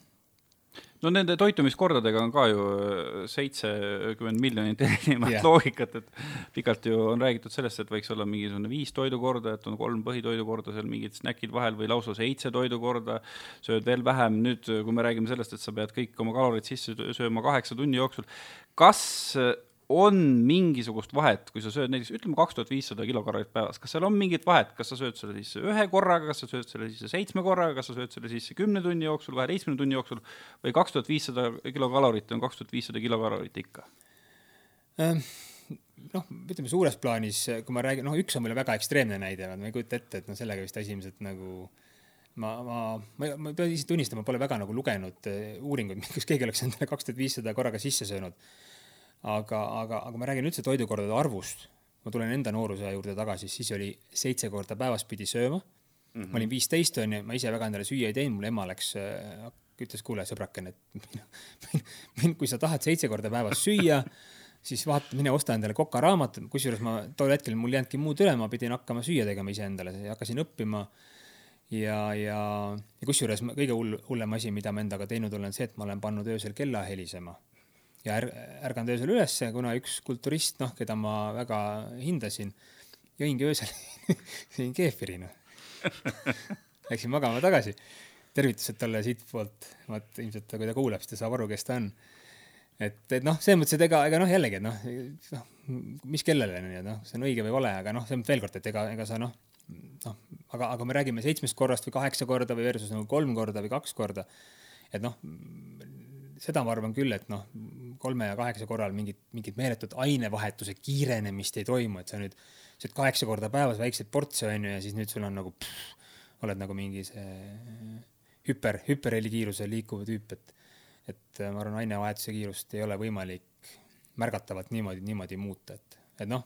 no nende toitumiskordadega on ka ju äh, seitsekümmend miljonit erinevat yeah. loogikat, et pikalt ju on räägitud sellest, et võiks olla mingisugune viis toidukorda, et on kolm põhitoidukorda, seal mingid snäkid vahel või lausa seitse toidukorda, sööd veel vähem, nüüd kui me räägime sellest, et sa pead kõik oma kalorid sisse sööma kaheksa tunni jooksul, kas on mingisugust vahet, kui sa sööd näiteks ütleme kaks tuhat viissada kilokalorit päevas, kas seal on mingit vahet, kas sa sööd selle sisse ühe korraga, kas sa sööd selle sisse seitsme korraga, kas sa sööd selle sisse kümne tunni jooksul, kaheteistkümne tunni jooksul või kaks tuhat viissada kilokalorit on kaks tuhat viissada kilokalorit ikka? Ehm, noh, ütleme suures plaanis, kui ma räägin, noh, üks on mulle väga ekstreemne näide, ma ei kujuta ette, et noh, sellega vist esimesed nagu ma, ma, ma, ma pean ise tunnistama, pole väga nagu lugenud eh, uuringuid, kus keegi oleks endale kaks tuhat viissada korraga sisse söönud. Aga, aga, aga ma räägin üldse toidukordade arvust. ma tulen enda nooruse juurde tagasi, siis oli seitse korda päevas pidi sööma mm. -hmm. ma olin viisteist onju, ma ise väga endale süüa ei teinud, mul ema läks, eh, ütles, kuule sõbrakene, et kui sa tahad seitse korda päevas süüa siis vaata, mine osta endale kokaraamat, kusjuures ma tol hetkel mul ei jäänudki muud üle, ma pidin hakkama süüa tegema iseendale, hakkasin õppima ja, ja, ja kusjuures kõige hull, hullem asi, mida ma endaga teinud olen, see, et ma olen pannud öösel kella helisema ja är, ärganud öösel ülesse, kuna üks kulturist, noh, keda ma väga hindasin, jõingi öösel sõin keefiri, noh. Läksin magama tagasi. tervitused talle siitpoolt, vaat ilmselt ta, kui ta kuulab, siis ta saab aru, kes ta on. et, et noh, selles mõttes, et ega, ega noh, jällegi, et noh, noh, mis kellele, nii et noh, see on õige või vale, aga noh, selles mõttes veel kord, et ega, ega sa noh, noh, aga, aga me räägime seitsmest korrast või kaheksa korda või versus nagu kolm korda või kaks korda. et noh, seda ma arvan küll, et noh, kolme ja kaheksa korral mingit, mingit meeletut ainevahetuse kiirenemist ei toimu, et sa nüüd sööd kaheksa korda päevas väikseid portse onju ja siis nüüd sul on nagu oled nagu mingi see hüper, hüperhelikiirusel liikuv tüüp, et et ma arvan, ainevahetuse kiirust ei ole võimalik märgatavalt niimoodi, niimoodi muuta, et, et noh,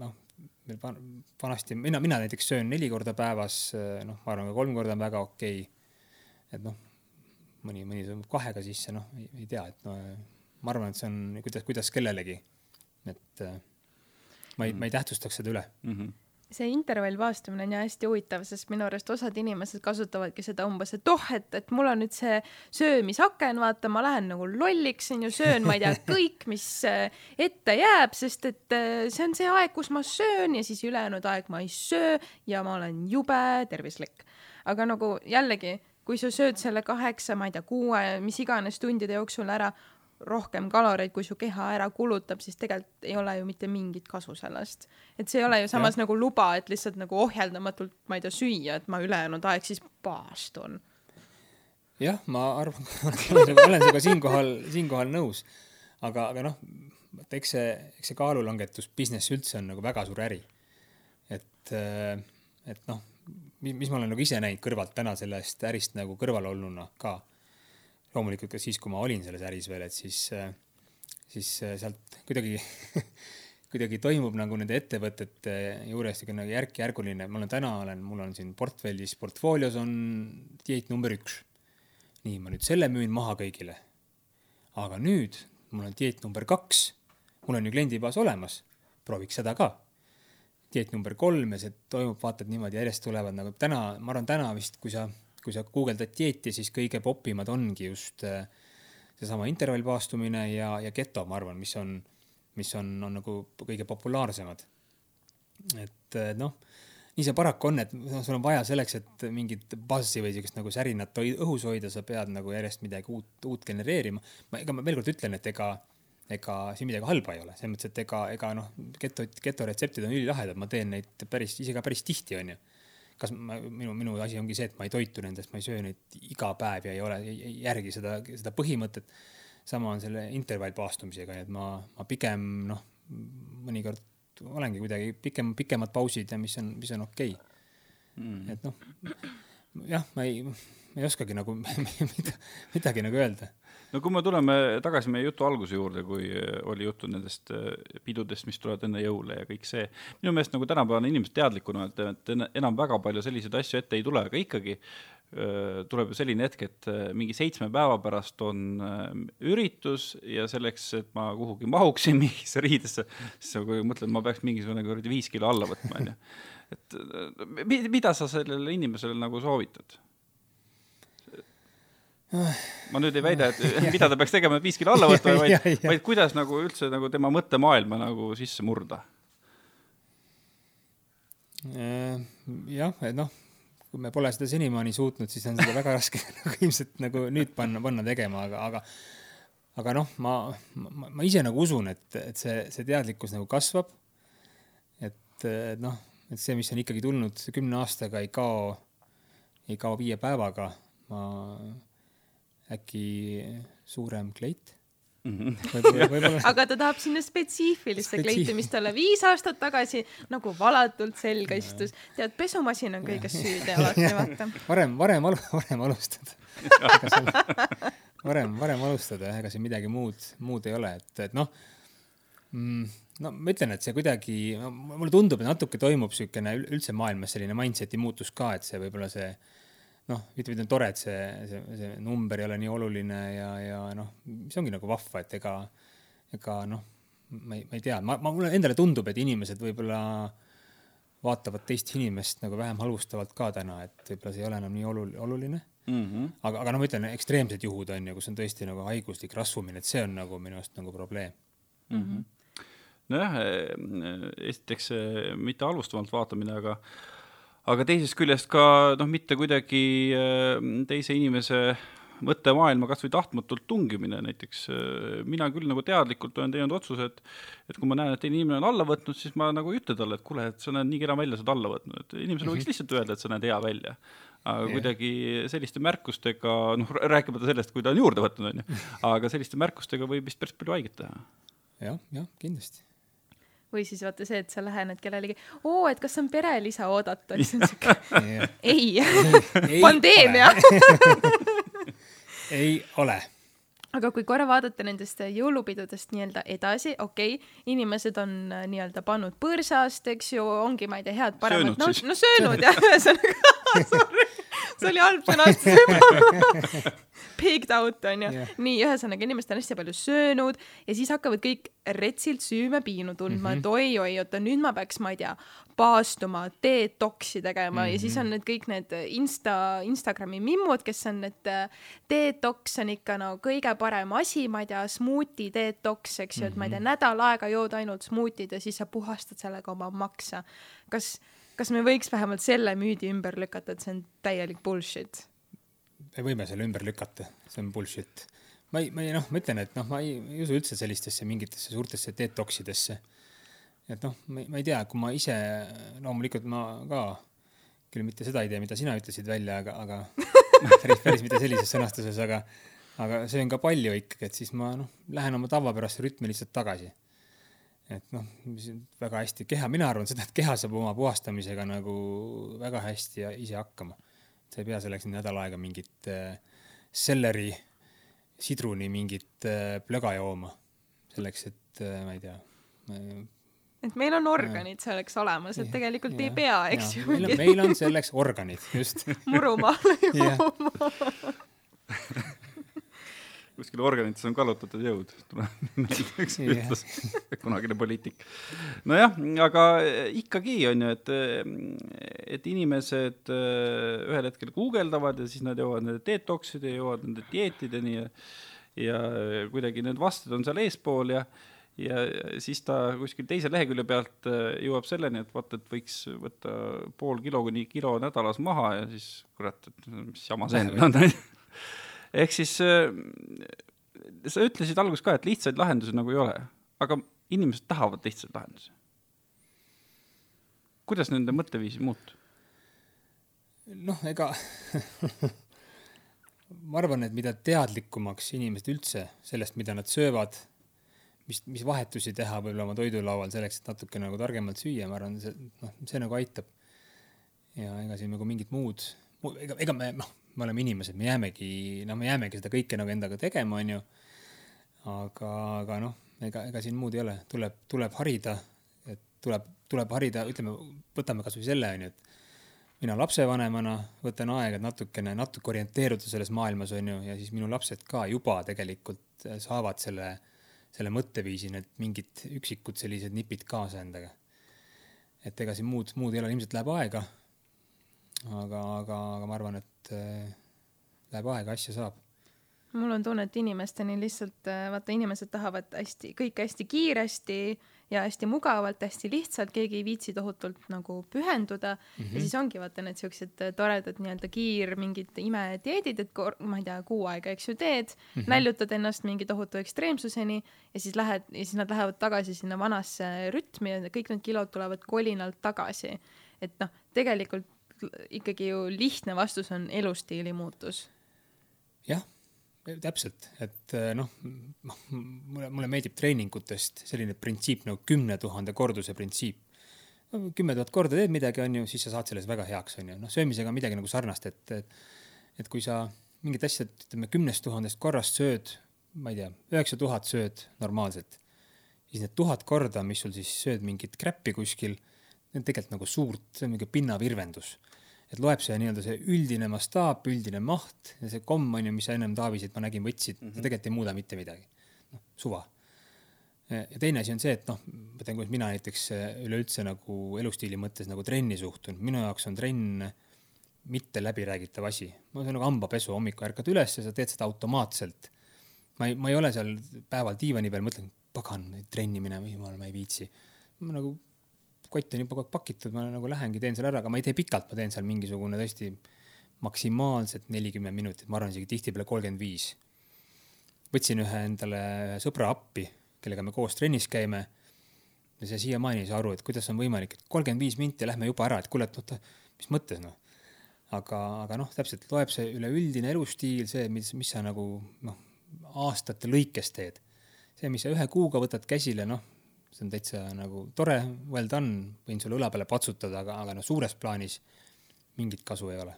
noh, meil vanasti, mina, mina näiteks söön neli korda päevas, noh, ma arvan, ka kolm korda on väga okei okay.. et noh, mõni, mõni tõmbab kahega sisse, noh, ei tea, et no ma arvan, et see on kuidas, kuidas kellelegi. et ma ei mm., ma ei tähtsustaks seda üle mm. -hmm see intervallvaastumine on ju hästi huvitav, sest minu arust osad inimesed kasutavadki seda umbes, et oh, et, et mul on nüüd see söömisaken, vaata, ma lähen nagu lolliks, onju, söön, ma ei tea, kõik, mis äh, ette jääb, sest et äh, see on see aeg, kus ma söön ja siis ülejäänud aeg ma ei söö ja ma olen jube tervislik. aga nagu jällegi, kui sa sööd selle kaheksa, ma ei tea, kuue, mis iganes tundide jooksul ära, rohkem kaloreid, kui su keha ära kulutab, siis tegelikult ei ole ju mitte mingit kasu sellest. et see ei ole ju samas ja. nagu luba, et lihtsalt nagu ohjeldamatult, ma ei tea, süüa, et ma ülejäänud aeg siis paastun. jah, ma arvan olen, olen sinuga siinkohal, siinkohal nõus. aga, aga noh, eks see, eks see kaalulangetus business üldse on nagu väga suur äri. et, et noh, mis ma olen nagu ise näinud kõrvalt täna sellest ärist nagu kõrvalolnuna ka loomulikult ka siis, kui ma olin selles äris veel, et siis, siis sealt kuidagi kuidagi toimub nagu nende ettevõtete juures siuke nagu järk-järguline, ma olen täna olen, mul on siin portfellis, portfoolios on dieet number üks. nii, ma nüüd selle müün maha kõigile. aga nüüd mul on dieet number kaks, mul on ju kliendibaas olemas, prooviks seda ka. Dieet number kolm ja see toimub, vaatad niimoodi järjest tulevad nagu täna, ma arvan, täna vist, kui sa kui sa guugeldad dieeti, siis kõige popimad ongi just äh, seesama intervallpaastumine ja, ja keto, ma arvan, mis on, mis on, on nagu kõige populaarsemad. et äh, noh, nii see paraku on, et noh, sul on vaja selleks, et mingit bassi või siukest nagu särinat õhus hoida, sa pead nagu järjest midagi uut, uut genereerima. ma, ega ma veel kord ütlen, et ega, ega siin midagi halba ei ole, selles mõttes, et ega, ega noh, keto, ketoretseptid on ülilahedad, ma teen neid päris, ise ka päris tihti, onju kas ma, minu, minu asi ongi see, et ma ei toitu nendest, ma ei söö neid iga päev ja ei ole, ei järgi seda, seda põhimõtet. sama on selle intervallpaastumisega, et ma, ma pigem noh, mõnikord olengi kuidagi pikem, pikemad pausid ja mis on, mis on okei okay. mm.. et noh, jah, ma ei, ma ei oskagi nagu midagi, midagi nagu öelda no kui me tuleme tagasi meie jutu alguse juurde, kui äh, oli juttu nendest äh, pidudest, mis tulevad enne jõule ja kõik see, minu meelest nagu tänapäeval inimesed teadlikumad, et enam väga palju selliseid asju ette ei tule, aga ikkagi äh, tuleb ju selline hetk, et mingi seitsme päeva pärast on üritus ja selleks, et ma kuhugi mahuksin mingisse riidesse, siis ma mõtlen, ma peaks mingisugune kuradi viis kilo alla võtma, onju. et mida sa sellele inimesele nagu soovitad? Ma nüüd ei väida, et mida ta peaks tegema, et viis kilo alla võtma, vaid, vaid kuidas nagu üldse nagu tema mõttemaailma nagu sisse murda. Äh, jah, et noh, kui me pole seda senimaani suutnud, siis on seda väga raske nagu ilmselt nagu nüüd panna, panna tegema, aga, aga aga noh, ma, ma, ma ise nagu usun, et, et see, see teadlikkus nagu kasvab. et noh, et see, mis on ikkagi tulnud kümne aastaga, ei kao, ei kao viie päevaga. ma äkki suurem kleit võib-olla, võib-olla aga ta tahab sinna spetsiifilisse Spetsiif- kleiti, mis talle viis aastat tagasi nagu valatult selga istus. tead, pesumasin on kõiges süüdi alati, vaata. varem, varem alu-, varem alustada. Varem, varem alustada ega siin midagi muud, muud ei ole, et, et noh mm,, no ma ütlen, et see kuidagi, mulle tundub, et natuke toimub niisugune ül- üldse maailmas selline mindset'i muutus ka, et see võib-olla see noh, et on tore, et see, see, see number ei ole nii oluline ja, ja noh, see ongi nagu vahva, et ega, ega noh, ma ei, ma ei tea, ma, ma, mulle endale tundub, et inimesed võib-olla vaatavad teist inimest nagu vähem halvustavalt ka täna, et võib-olla see ei ole enam nii olul-, oluline. mm. -hmm. aga, aga no ma ütlen, ekstreemsed juhud on ju, kus on tõesti nagu haiguslik rasvumine, et see on nagu minu arust nagu probleem. mm. -hmm. nojah, esiteks see mitte halvustavalt vaatamine, aga aga teisest küljest ka noh, mitte kuidagi äh, teise inimese mõttemaailma kas või tahtmatult tungimine, näiteks äh, mina küll nagu teadlikult olen teinud otsuse, et et kui ma näen, et teine inimene on alla võtnud, siis ma nagu ei ütle talle, et kuule, et sa näed nii kena välja, sa oled alla võtnud, et inimesele võiks lihtsalt öelda, et sa näed hea välja. aga Jah. kuidagi selliste märkustega, noh, rääkimata sellest, kui ta on juurde võtnud, on ju, aga selliste märkustega võib vist päris palju haiget teha jah, jah, kindlasti. Või siis vaata see, et sa lähened kellelegi, oo, et kas on perelisa oodata, siis on siuke, ei, pandeemia. ei ole. aga kui korra vaadata nendest jõulupidudest nii-öelda edasi, okei okay,, inimesed on äh, nii-öelda pannud põrsast, eks ju, ongi, ma ei tea, head paremat, Söönud no no söönud jah, ühesõnaga see oli halb sõnastus. Pigged out onju Jah. nii, ühesõnaga inimesed on hästi palju söönud ja siis hakkavad kõik retsilt süümepiinu tundma mm, -hmm. et oi-oi, oota nüüd ma peaks, ma ei tea, paastuma, detoksi tegema mm -hmm. ja siis on need kõik need Insta, Instagrami mimmud, kes on, et äh, detoks on ikka no kõige parem asi, ma ei tea, smuuti detoks, eks ju, et ma ei tea, nädal aega jood ainult smuutid ja siis sa puhastad sellega oma maksa. kas, kas me võiks vähemalt selle müüdi ümber lükata, et see on täielik bullshit? me võime selle ümber lükata, see on bullshit. ma ei, ma ei noh, ma ütlen, et noh, ma ei, ei usu üldse sellistesse mingitesse suurtesse detoxidesse. et noh, ma ei, ma ei tea, kui ma ise, loomulikult ma ka küll mitte seda ei tea, mida sina ütlesid välja, aga, aga päris, päris mitte sellises sõnastuses, aga aga söön ka palju ikkagi, et siis ma noh, lähen oma tavapärasse rütmi lihtsalt tagasi. Et noh, väga hästi keha, mina arvan seda, et keha saab oma puhastamisega nagu väga hästi ja ise hakkama sa ei pea selleks nädal aega mingit äh, selleri, sidruni mingit äh, plöga jooma. selleks, et äh, ma ei tea äh,. et meil on organid selleks olemas, et tegelikult ei pea, eks ju, meil on, meil on selleks organid, just. murumaale Jah. jooma. kuskil organites on kallutatud jõud, Jah. ütles kunagine poliitik. nojah, aga ikkagi on ju, et, et inimesed äh, ühel hetkel guugeldavad ja siis nad jõuavad nende detokside, jõuavad nende dieetideni ja ja kuidagi need vasted on seal eespool ja ja siis ta kuskil teise lehekülje pealt jõuab selleni, et vaata, et võiks võtta pool kilo kuni kilo nädalas maha ja siis kurat, et mis jama see nüüd on. ehk siis äh, sa ütlesid alguses ka, et lihtsaid lahendusi nagu ei ole, aga inimesed tahavad lihtsaid lahendusi. kuidas nende mõtteviisi muuta? noh, ega ma arvan, et mida teadlikumaks inimesed üldse sellest, mida nad söövad, mis, mis vahetusi teha võib-olla oma toidulaual selleks, et natuke nagu targemalt süüa, ma arvan, see noh, see nagu aitab. ja ega siin nagu mingit muud, ega, ega me noh, me oleme inimesed, me jäämegi, noh, me jäämegi seda kõike nagu endaga tegema, onju. aga, aga noh, ega, ega siin muud ei ole, tuleb, tuleb harida, et tuleb, tuleb harida, ütleme, võtame kasvõi selle, onju, et mina lapsevanemana võtan aega, natukene, natuke orienteeruda selles maailmas, onju, ja siis minu lapsed ka juba tegelikult saavad selle, selle mõtteviisi, need mingid üksikud sellised nipid kaasa endaga. et ega siin muud, muud ei ole, ilmselt läheb aega. aga, aga, aga ma arvan, et äh, läheb aega, asja saab. mul on tunne, et inimesteni lihtsalt, vaata, inimesed tahavad hästi, kõike hästi kiiresti ja hästi mugavalt, hästi lihtsalt, keegi ei viitsi tohutult nagu pühenduda mm. -hmm. ja siis ongi vaata need siuksed toredad nii-öelda kiir mingid imedieedid, et kor- ma ei tea, kuu aega, eks ju, teed mm, -hmm. näljutad ennast mingi tohutu ekstreemsuseni ja siis lähed ja siis nad lähevad tagasi sinna vanasse rütmi ja kõik need kilod tulevad kolinalt tagasi. et noh, tegelikult ikkagi ju lihtne vastus on elustiili muutus. Jah, täpselt, et äh, noh, noh, mulle, mulle meeldib treeningutest selline printsiip nagu kümne tuhande korduse printsiip. kümme tuhat korda teed midagi, on ju, siis sa saad selles väga heaks, on ju, noh, söömisega on midagi nagu sarnast, et, et, et kui sa mingit asja, ütleme kümnest tuhandest korrast sööd, ma ei tea, üheksa tuhat sööd normaalselt, siis need tuhat korda, mis sul siis sööd mingit kräppi kuskil, need on tegelikult nagu suurt, see on mingi pinnavirvendus et loeb see nii-öelda see üldine mastaap, üldine maht ja see komm on ju, mis sa ennem Taavisid, ma nägin, võtsid mm, -hmm. tegelikult ei muuda mitte midagi. noh, suva. ja teine asi on see, et noh, ma tean, kuidas mina näiteks üleüldse nagu elustiili mõttes nagu trenni suhtun, minu jaoks on trenn mitte läbiräägitav asi. no see on nagu hambapesu, hommikul ärkad üles ja sa teed seda automaatselt. ma ei, ma ei ole seal päeval diivani peal, mõtlen, pagan, trenni minema, jumal, ma ei viitsi. ma nagu kott on juba kogu aeg pakitud, ma nagu lähengi, teen selle ära, aga ma ei tee pikalt, ma teen seal mingisugune tõesti maksimaalselt nelikümmend minutit, ma arvan isegi tihtipeale kolmkümmend viis. võtsin ühe endale ühe sõbra appi, kellega me koos trennis käime. ja see siiamaani ei saa aru, et kuidas on võimalik, et kolmkümmend viis minti lähme juba ära, et kuule, et oota, mis mõttes noh. aga, aga noh, täpselt loeb see üleüldine elustiil, see, mis, mis sa nagu noh, aastate lõikes teed. see, mis sa ühe kuuga võtad käsile, noh see on täitsa nagu tore, well done, võin sulle õla peale patsutada, aga, aga noh, suures plaanis mingit kasu ei ole.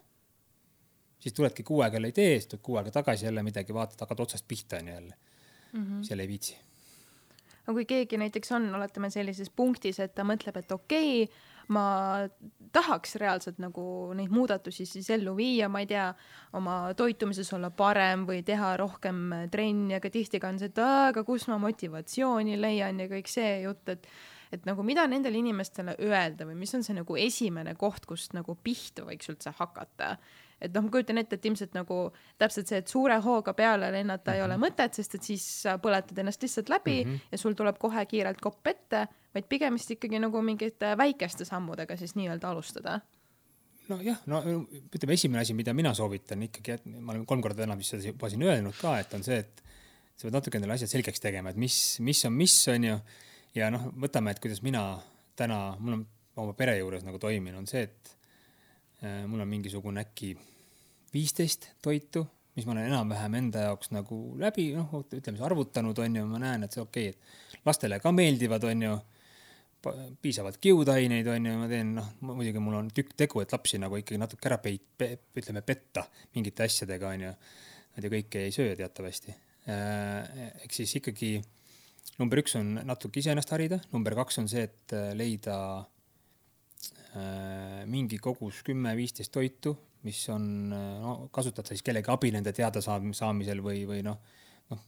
siis tuledki kuu aega jälle ei tee, siis tuled kuu aega tagasi jälle midagi, vaatad, hakkad otsast pihta onju jälle mm. -hmm. jälle ei viitsi. no kui keegi näiteks on, oletame sellises punktis, et ta mõtleb, et okei okay,, ma tahaks reaalselt nagu neid muudatusi siis ellu viia, ma ei tea, oma toitumises olla parem või teha rohkem trenni, aga tihti ka on see, et aga kus ma motivatsiooni leian ja kõik see jutt, et et nagu mida nendele inimestele öelda või mis on see nagu esimene koht, kust nagu pihta võiks üldse hakata et noh, ma kujutan ette, et ilmselt nagu täpselt see, et suure hooga peale lennata mm -hmm. ei ole mhm. mõtet, sest et siis sa põletad ennast lihtsalt läbi mm -hmm. ja sul tuleb kohe kiirelt kopp ette, vaid pigem vist ikkagi nagu mingite väikeste sammudega siis nii-öelda alustada. Nojah, no ütleme, esimene asi, mida mina soovitan ikkagi, et ma olen kolm korda täna vist seda juba siin öelnud ka, et on see, et sa pead natuke endale asjad selgeks tegema, et mis, mis on mis, on ju. ja noh, võtame, et kuidas mina täna, mul on oma pere juures nagu toimin, on see, et Äh, mul on mingisugune äkki viisteist toitu, mis ma olen enam-vähem enda jaoks nagu läbi, noh, ütleme siis arvutanud, on ju, ma näen, et see okei okay,, et lastele ka meeldivad, on ju, piisavalt kiudaineid, on ju, ma teen, noh, muidugi mul on tükk tegu, et lapsi nagu ikkagi natuke ära peit- pe,, ütleme, petta mingite asjadega, on ju. Nad ju kõike ei söö teatavasti. Äh, ehk siis ikkagi number üks on natuke iseennast harida, number kaks on see, et leida Äh, mingi kogus kümme-viisteist toitu, mis on, äh, no kasutad sa siis kellegi abi nende teadasaamisel või, või noh, noh,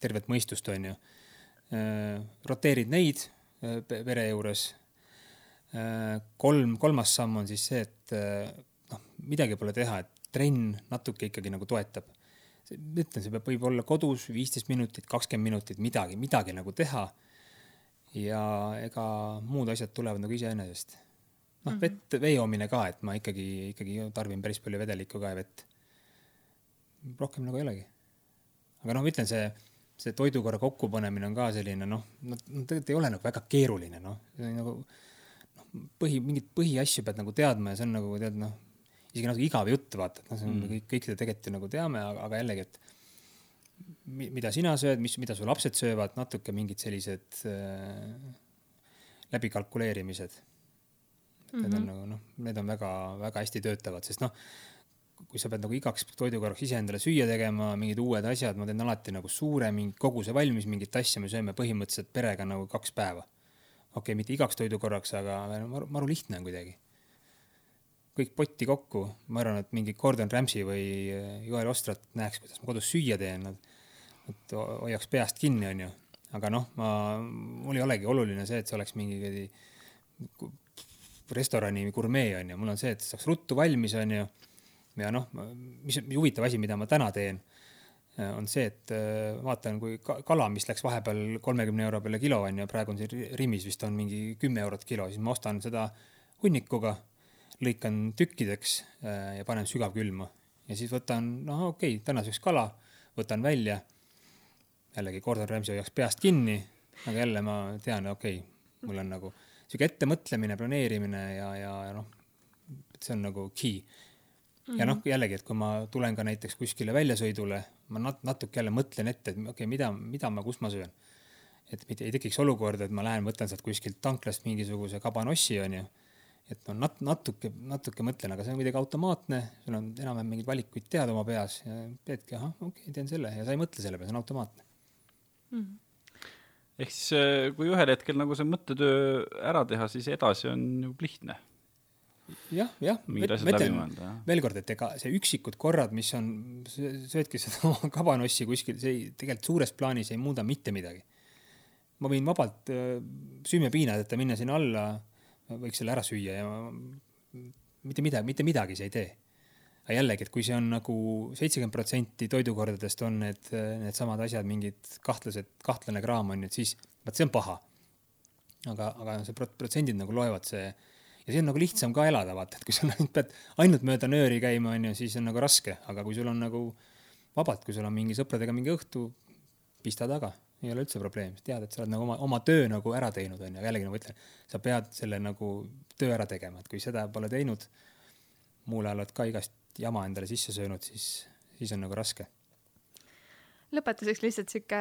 tervet mõistust, on ju. Äh, roteerid neid pere juures. kolm, kolmas samm on siis see, et noh, midagi pole teha, et trenn natuke ikkagi nagu toetab. ütlen, see peab, võib olla kodus viisteist minutit, kakskümmend minutit, midagi, midagi nagu teha. ja ega muud asjad tulevad nagu iseenesest noh, mhm. vett, vee joomine ka, et ma ikkagi, ikkagi tarbin päris palju vedelikku ka ja vett. rohkem nagu ei olegi. aga noh, ma ütlen, see, see toidukorra kokkupanemine on ka selline noh, no tegelikult ei ole nagu väga keeruline, noh, nagu noh, põhi, mingeid põhiasju pead nagu teadma ja see on nagu tead noh, isegi natuke igav jutt vaata, et noh, see on mm. kõik, kõik seda tegelikult ju nagu teame, aga, jällegi, et mida sina sööd, mis, mida su lapsed söövad, natuke mingid sellised äh, läbikalkuleerimised mm. -hmm. Need on mhm. nagu noh, need on väga-väga hästi töötavad, sest noh, kui sa pead nagu igaks toidukorraks ise endale süüa tegema, mingid uued asjad, ma teen alati nagu suure mingi koguse valmis mingit asja, me sööme põhimõtteliselt perega nagu kaks päeva. okei okay,, mitte igaks toidukorraks, aga maru, maru lihtne on kuidagi. kõik potti kokku, ma arvan, et mingi Gordon Ramsay või äh, Joel Ostrat näeks, kuidas ma kodus süüa teen, nad hoiaks peast kinni, onju. aga noh, ma, mul ei olegi oluline see, et see oleks mingi restorani gurmee on ju, mul on see, et saaks ruttu valmis, on ju. Ja noh, mis, huvitav asi, mida ma täna teen, on see, et äh, vaatan, kui kala, mis läks vahepeal kolmekümne euro peale kilo on ju, praegu on siin Rimis vist on mingi kümme eurot kilo, siis ma ostan seda hunnikuga, lõikan tükkideks äh, ja panen sügavkülma ja siis võtan, noh, okei okay,, tänaseks kala, võtan välja. jällegi Gordon Ramsay hoiaks peast kinni, aga jälle ma tean, okei okay,, mul on nagu sihuke ettemõtlemine, planeerimine ja, ja noh, see on nagu key. Mm. ja noh, jällegi, et kui ma tulen ka näiteks kuskile väljasõidule, ma nat-, natuke jälle mõtlen ette, et okei okay,, mida, mida ma, kus ma söön. et mitte ei tekiks olukorda, et ma lähen, võtan sealt kuskilt tanklast mingisuguse kabanossi, onju. et no nat-, natuke, natuke mõtlen, aga see on kuidagi automaatne, sul on enam-vähem mingeid valikuid tead oma peas ja teedki, ahah, okei okay,, teen selle ja sa ei mõtle selle peale, see on automaatne mm ehk siis äh, kui ühel hetkel nagu see mõttetöö ära teha, siis edasi on ju lihtne jah, jah. mingid asjad läbi mõelda, jah. veel kord, et ega see üksikud korrad, mis on, söödki seda oma kabanossi kuskil, see ei, tegelikult suures plaanis ei muuda mitte midagi. ma võin vabalt äh, süümepiinadeta minna sinna alla, võiks selle ära süüa ja mitte midagi, mitte midagi see ei tee. aga jällegi, et kui see on nagu seitsekümmend protsenti toidukordadest on need, needsamad asjad, mingid kahtlased, kahtlane kraam on ju, et siis, vot see on paha. aga, aga see protsendid nagu loevad, see ja see on nagu lihtsam ka elada, vaata, et kui sa ainult pead ainult mööda nööri käima, onju, siis on nagu raske, aga kui sul on nagu vabalt, kui sul on mingi sõpradega mingi õhtu, pista taga, ei ole üldse probleemi, tead, et sa oled nagu oma, oma töö nagu ära teinud, onju, jällegi nagu ma ütlen, sa pead selle nagu töö ära tegema, et kui seda pole teinud, muul ajal oled ka igast jama endale sisse söönud, siis, siis on nagu raske. Lõpetuseks lihtsalt sihuke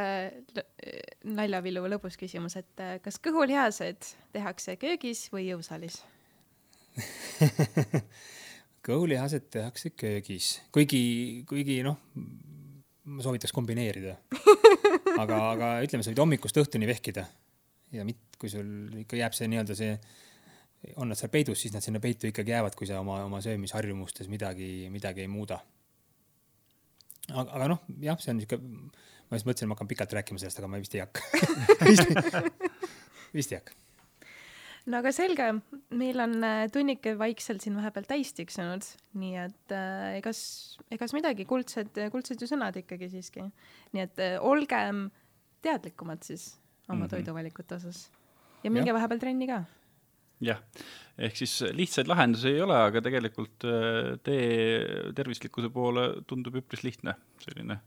naljavilu lõbus küsimus, et kas kõhulihased tehakse köögis või jõusaalis? kõhulihased tehakse köögis, kuigi, kuigi noh, ma soovitaks kombineerida. aga, aga ütleme, sa võid hommikust õhtuni vehkida ja mit-, kui sul ikka jääb see nii-öelda see, on nad seal peidus, siis nad sinna peitu ikkagi jäävad, kui sa oma, oma söömisharjumustes midagi, midagi ei muuda. aga, aga noh, jah, see on niisugune, ma just mõtlesin, ma hakkan pikalt rääkima sellest, aga ma vist ei hakka vist ei hakka no aga selge, meil on äh, tunnike vaikselt siin vahepeal täis tiksunud, nii et äh, egas, egas midagi, kuldsed, kuldsed ju sõnad ikkagi siiski. nii et äh, olgem teadlikumad siis oma mm -hmm. toiduvalikute osas ja minge ja. vahepeal trenni ka. jah, ehk siis lihtsaid lahendusi ei ole, aga tegelikult tee tervislikkuse poole tundub üpris lihtne, selline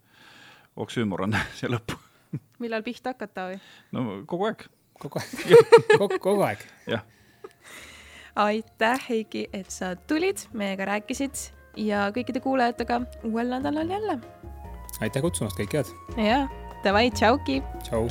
oksüümor on siia lõppu millal pihta hakata või? no kogu aeg kogu aeg kogu, kogu aeg. jah. aitäh, Heiki, et sa tulid, meiega rääkisid ja kõikide kuulajatega uuel nädalal jälle. aitäh kutsumast, kõike head. ja, davai, tšauki. tšau.